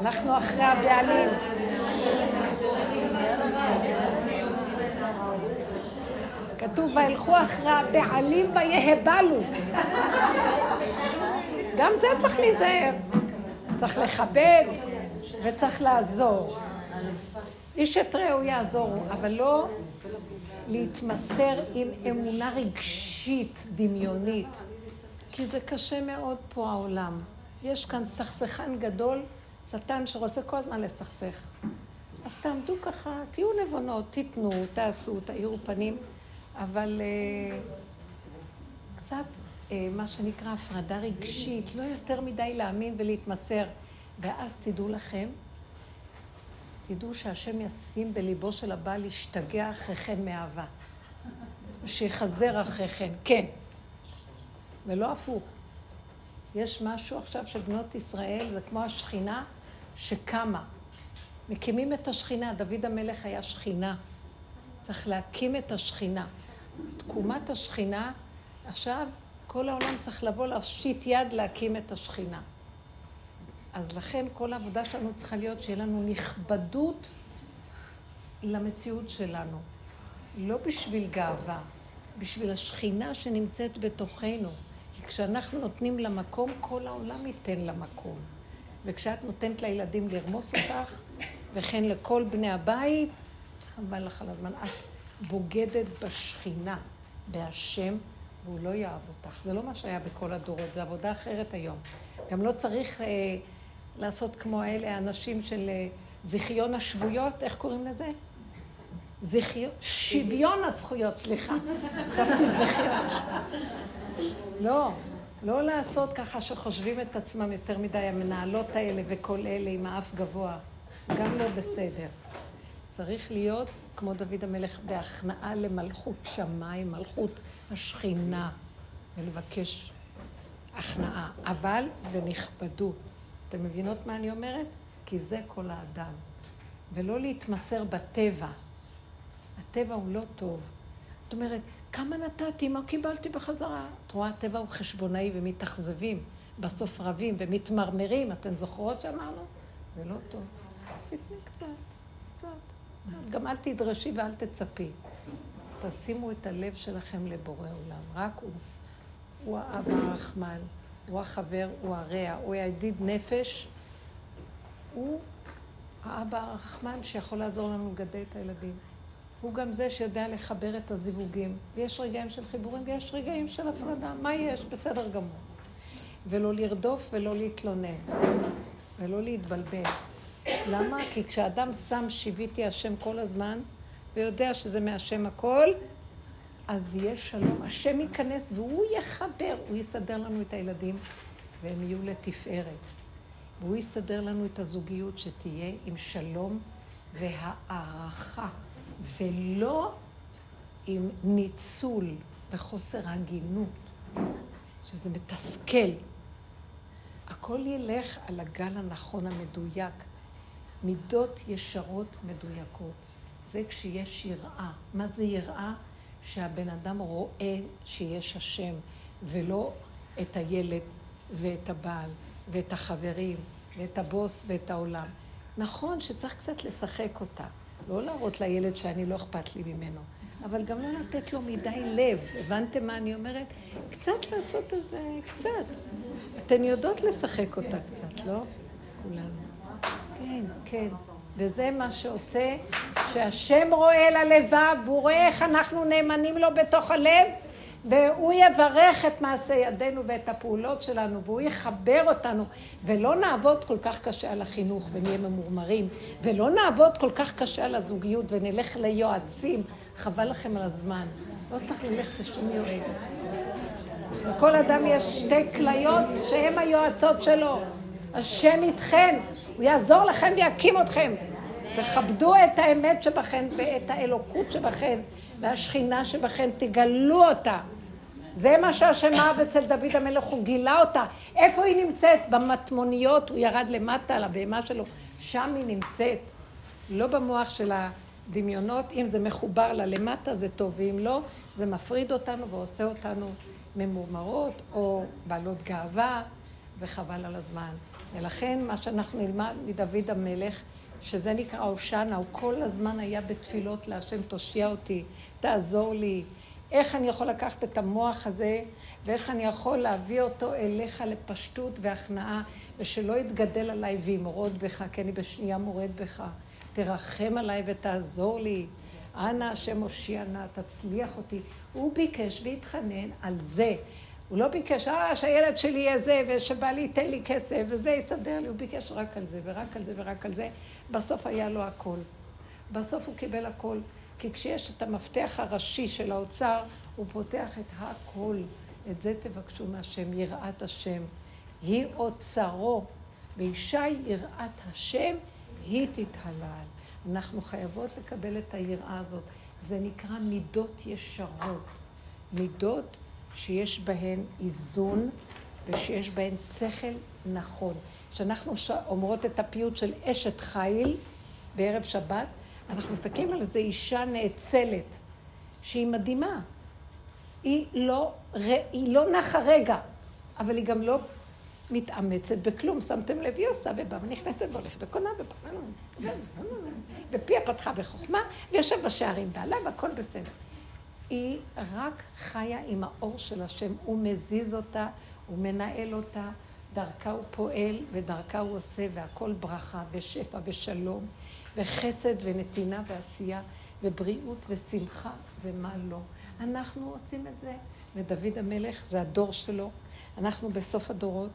אנחנו אחרי הבעלים. כתוב, וילכו אחרי הבעלים ויהבלו. גם זה צריך להיזהר. צריך לכבד וצריך לעזור. איש את רעהו יעזור, אבל לא להתמסר עם אמונה רגשית, דמיונית. כי זה קשה מאוד פה העולם. יש כאן סכסכן גדול, שטן שרוצה כל הזמן לסכסך. אז תעמדו ככה, תהיו נבונות, תיתנו, תעשו, תאירו פנים, אבל uh, קצת uh, מה שנקרא הפרדה רגשית, לא יותר מדי להאמין ולהתמסר. ואז תדעו לכם, תדעו שהשם ישים בליבו של הבעל להשתגע אחריכן מאהבה. שיחזר אחריכן, כן. ולא הפוך. יש משהו עכשיו של בנות ישראל, זה כמו השכינה שקמה. מקימים את השכינה, דוד המלך היה שכינה. צריך להקים את השכינה. תקומת השכינה, עכשיו כל העולם צריך לבוא להושיט יד להקים את השכינה. אז לכן כל העבודה שלנו צריכה להיות שיהיה לנו נכבדות למציאות שלנו. לא בשביל גאווה, בשביל השכינה שנמצאת בתוכנו. כשאנחנו נותנים לה מקום, כל העולם ייתן לה מקום. וכשאת נותנת לילדים לרמוס אותך, וכן לכל בני הבית, חבל לך על הזמן, את בוגדת בשכינה, בהשם, והוא לא יאהב אותך. זה לא מה שהיה בכל הדורות, זה עבודה אחרת היום. גם לא צריך אה, לעשות כמו האלה, האנשים של אה, זיכיון השבויות, איך קוראים לזה? זיכיון, שוויון הזכויות, סליחה. חשבתי זיכיון. לא, לא לעשות ככה שחושבים את עצמם יותר מדי, המנהלות האלה וכל אלה עם האף גבוה. גם לא בסדר. צריך להיות כמו דוד המלך בהכנעה למלכות שמיים, מלכות השכינה, ולבקש הכנעה, אבל בנכבדות. אתם מבינות מה אני אומרת? כי זה כל האדם. ולא להתמסר בטבע. הטבע הוא לא טוב. זאת אומרת, כמה נתתי, מה קיבלתי בחזרה? את רואה, הטבע הוא חשבונאי ומתאכזבים, בסוף רבים ומתמרמרים. אתן זוכרות שאמרנו? זה לא טוב. תתני קצת, קצת, קצת. גם אל תדרשי ואל תצפי. תשימו את הלב שלכם לבורא עולם, רק הוא. הוא האבא הרחמן, הוא החבר, הוא הרע, הוא הידיד נפש. הוא האבא הרחמן שיכול לעזור לנו לגדל את הילדים. הוא גם זה שיודע לחבר את הזיווגים. ויש רגעים של חיבורים ויש רגעים של הפרדה. מה יש? בסדר גמור. ולא לרדוף ולא להתלונן. ולא להתבלבל. למה? כי כשאדם שם שיוויתי השם כל הזמן, ויודע שזה מהשם הכל, אז יהיה שלום. השם ייכנס והוא יחבר, הוא יסדר לנו את הילדים, והם יהיו לתפארת. והוא יסדר לנו את הזוגיות שתהיה עם שלום והערכה, ולא עם ניצול וחוסר הגינות, שזה מתסכל. הכל ילך על הגל הנכון המדויק. מידות ישרות מדויקות. זה כשיש יראה. מה זה יראה? שהבן אדם רואה שיש השם, ולא את הילד ואת הבעל ואת החברים ואת הבוס ואת העולם. נכון שצריך קצת לשחק אותה. לא להראות לילד שאני לא אכפת לי ממנו, אבל גם לא לתת לו מדי לב. הבנתם מה אני אומרת? קצת לעשות איזה, קצת. אתן יודעות לשחק אותה קצת, לא? כולנו. כן, כן. וזה מה שעושה, שהשם רואה ללבב, והוא רואה איך אנחנו נאמנים לו בתוך הלב, והוא יברך את מעשה ידינו ואת הפעולות שלנו, והוא יחבר אותנו, ולא נעבוד כל כך קשה על החינוך ונהיה ממורמרים, ולא נעבוד כל כך קשה על הזוגיות ונלך ליועצים, חבל לכם על הזמן. לא צריך ללכת לשום יועץ. לכל אדם יש שתי כליות שהן היועצות שלו. השם איתכם, הוא יעזור לכם ויקים אתכם. תכבדו את האמת שבכם ואת האלוקות שבכם והשכינה שבכם, תגלו אותה. זה מה שהשם אהב אצל דוד המלך, הוא גילה אותה. איפה היא נמצאת? במטמוניות, הוא ירד למטה על הבהמה שלו, שם היא נמצאת. לא במוח של הדמיונות, אם זה מחובר לה למטה זה טוב, ואם לא, זה מפריד אותנו ועושה אותנו ממורמרות או בעלות גאווה, וחבל על הזמן. ולכן מה שאנחנו נלמד מדוד המלך, שזה נקרא הושענא, הוא כל הזמן היה בתפילות להשם, תושיע אותי, תעזור לי. איך אני יכול לקחת את המוח הזה, ואיך אני יכול להביא אותו אליך לפשטות והכנעה, ושלא יתגדל עליי וימרוד בך, כי אני בשנייה מורד בך. תרחם עליי ותעזור לי. אנא השם הושיע נא, תצליח אותי. הוא ביקש והתחנן על זה. הוא לא ביקש, אה, שהילד שלי יהיה זה, ושבעלי ייתן לי כסף, וזה יסדר לי, הוא ביקש רק על זה, ורק על זה, ורק על זה. בסוף היה לו הכל. בסוף הוא קיבל הכל. כי כשיש את המפתח הראשי של האוצר, הוא פותח את הכל. את זה תבקשו מהשם, יראת השם. היא אוצרו. וישי יראת השם, היא תתהלל. אנחנו חייבות לקבל את היראה הזאת. זה נקרא מידות ישרות. מידות שיש בהן איזון ושיש בהן שכל נכון. כשאנחנו אומרות את הפיוט של אשת חיל בערב שבת, אנחנו מסתכלים על איזו אישה נאצלת, שהיא מדהימה, היא לא, היא לא נחה רגע, אבל היא גם לא מתאמצת בכלום. שמתם לב, היא עושה ובאה ונכנסת והולכת וקונה ובאה. ופיה פתחה בחוכמה, ויושב בשערים בעלה והכל בסדר. היא רק חיה עם האור של השם, הוא מזיז אותה, הוא מנהל אותה, דרכה הוא פועל ודרכה הוא עושה, והכל ברכה ושפע ושלום, וחסד ונתינה ועשייה, ובריאות ושמחה, ומה לא. אנחנו רוצים את זה, ודוד המלך זה הדור שלו. אנחנו בסוף הדורות,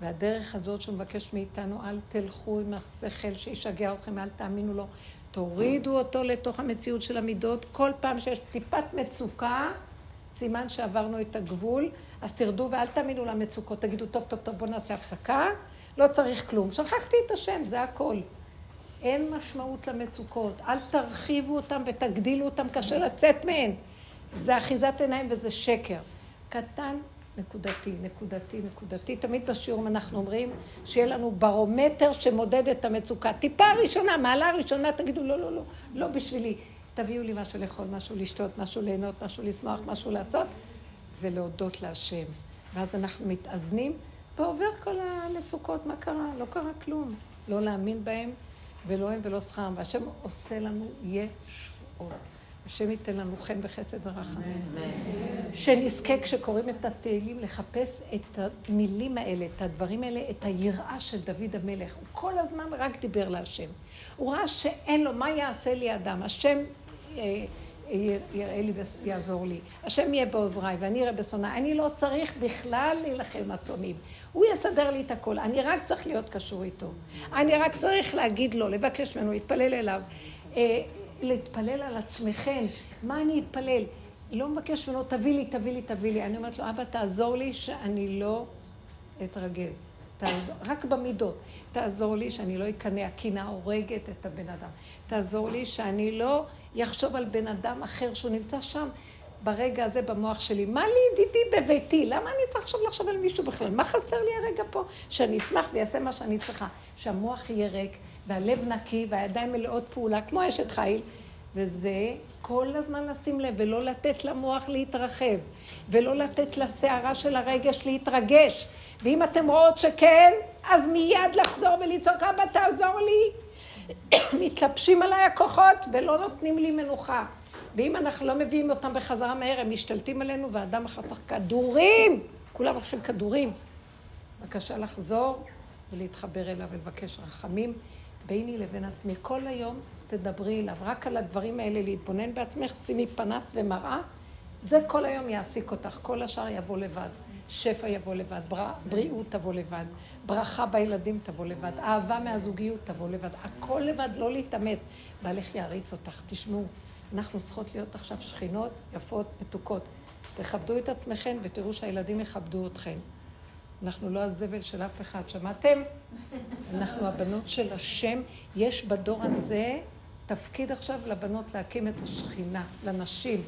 והדרך הזאת שהוא מבקש מאיתנו, אל תלכו עם השכל שישגע אתכם, אל תאמינו לו. תורידו אותו לתוך המציאות של המידות. כל פעם שיש טיפת מצוקה, סימן שעברנו את הגבול, אז תרדו ואל תאמינו למצוקות. תגידו, טוב, טוב, טוב, בואו נעשה הפסקה. לא צריך כלום. שכחתי את השם, זה הכל. אין משמעות למצוקות. אל תרחיבו אותם ותגדילו אותם, קשה לצאת מהן. זה אחיזת עיניים וזה שקר. קטן, נקודתי, נקודתי, נקודתי. תמיד בשיעורים אנחנו אומרים שיהיה לנו ברומטר שמודד את המצוקה. טיפה ראשונה, מעלה ראשונה, תגידו, לא, לא, לא, לא בשבילי. תביאו לי משהו לאכול, משהו לשתות, משהו ליהנות, משהו לשמוח, משהו לעשות, ולהודות להשם. ואז אנחנו מתאזנים, ועובר כל המצוקות, מה קרה? לא קרה כלום. לא להאמין בהם, ולא הם ולא שכרם. והשם עושה לנו ישועות. השם ייתן לנו חן וחסד ורחמים. שנזכה כשקוראים את התהילים לחפש את המילים האלה, את הדברים האלה, את היראה של דוד המלך. הוא כל הזמן רק דיבר להשם. הוא ראה שאין לו, מה יעשה לי אדם? השם אה, יראה לי ויעזור לי. השם יהיה בעוזריי ואני אראה בשונאי. אני לא צריך בכלל להילחם עם הצונים. הוא יסדר לי את הכל. אני רק צריך להיות קשור איתו. אני רק צריך להגיד לו, לבקש ממנו, להתפלל אליו. אה, להתפלל על עצמכם, מה אני אתפלל? לא מבקש ממנו, תביא לי, תביא לי, תביא לי. אני אומרת לו, אבא, תעזור לי שאני לא אתרגז. תעזור, רק במידות. תעזור לי שאני לא אקנא, הקינה הורגת את הבן אדם. תעזור לי שאני לא אחשוב על בן אדם אחר שהוא נמצא שם. ברגע הזה במוח שלי, מה לי ידידי בביתי? למה אני צריך עכשיו לחשוב על מישהו בכלל? מה חסר לי הרגע פה? שאני אשמח ויעשה מה שאני צריכה. שהמוח יהיה ריק, והלב נקי, והידיים מלאות פעולה, כמו אשת חיל, וזה כל הזמן לשים לב, ולא לתת למוח להתרחב, ולא לתת לסערה של הרגש להתרגש. ואם אתם רואות שכן, אז מיד לחזור ולצעוק, אבא תעזור לי. מתלבשים עליי הכוחות ולא נותנים לי מנוחה. ואם אנחנו לא מביאים אותם בחזרה מהר, הם משתלטים עלינו, והאדם אחר כך כדורים! כולם הולכים כדורים. בבקשה לחזור ולהתחבר אליו ולבקש רחמים. ביני לבין עצמי. כל היום תדברי אליו, רק על הדברים האלה, להתבונן בעצמך, שימי פנס ומראה, זה כל היום יעסיק אותך, כל השאר יבוא לבד. שפע יבוא לבד, בר... בריאות תבוא לבד, ברכה בילדים תבוא לבד, אהבה מהזוגיות תבוא לבד, הכל לבד, לא להתאמץ. בעלך יעריץ אותך, תשמעו, אנחנו צריכות להיות עכשיו שכינות יפות, מתוקות. תכבדו את עצמכם ותראו שהילדים יכבדו אתכם. אנחנו לא הזבל של אף אחד, שמעתם? אנחנו הבנות של השם. יש בדור הזה תפקיד עכשיו לבנות להקים את השכינה, לנשים.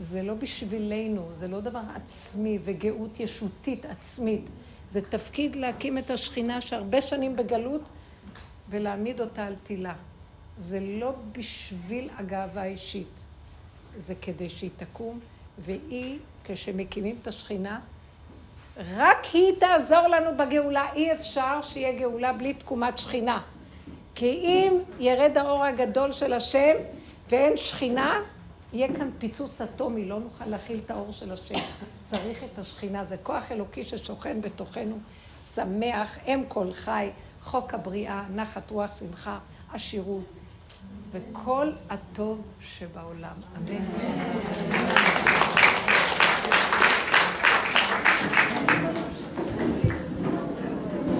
זה לא בשבילנו, זה לא דבר עצמי וגאות ישותית עצמית. זה תפקיד להקים את השכינה שהרבה שנים בגלות ולהעמיד אותה על תילה. זה לא בשביל הגאווה האישית, זה כדי שהיא תקום, והיא, כשמקימים את השכינה, רק היא תעזור לנו בגאולה. אי אפשר שיהיה גאולה בלי תקומת שכינה. כי אם ירד האור הגדול של השם ואין שכינה, יהיה כאן פיצוץ אטומי, לא נוכל להכיל את האור של השם. צריך את השכינה, זה כוח אלוקי ששוכן בתוכנו, שמח, אם כל חי, חוק הבריאה, נחת רוח, שמחה, עשירות, וכל הטוב שבעולם. אמן.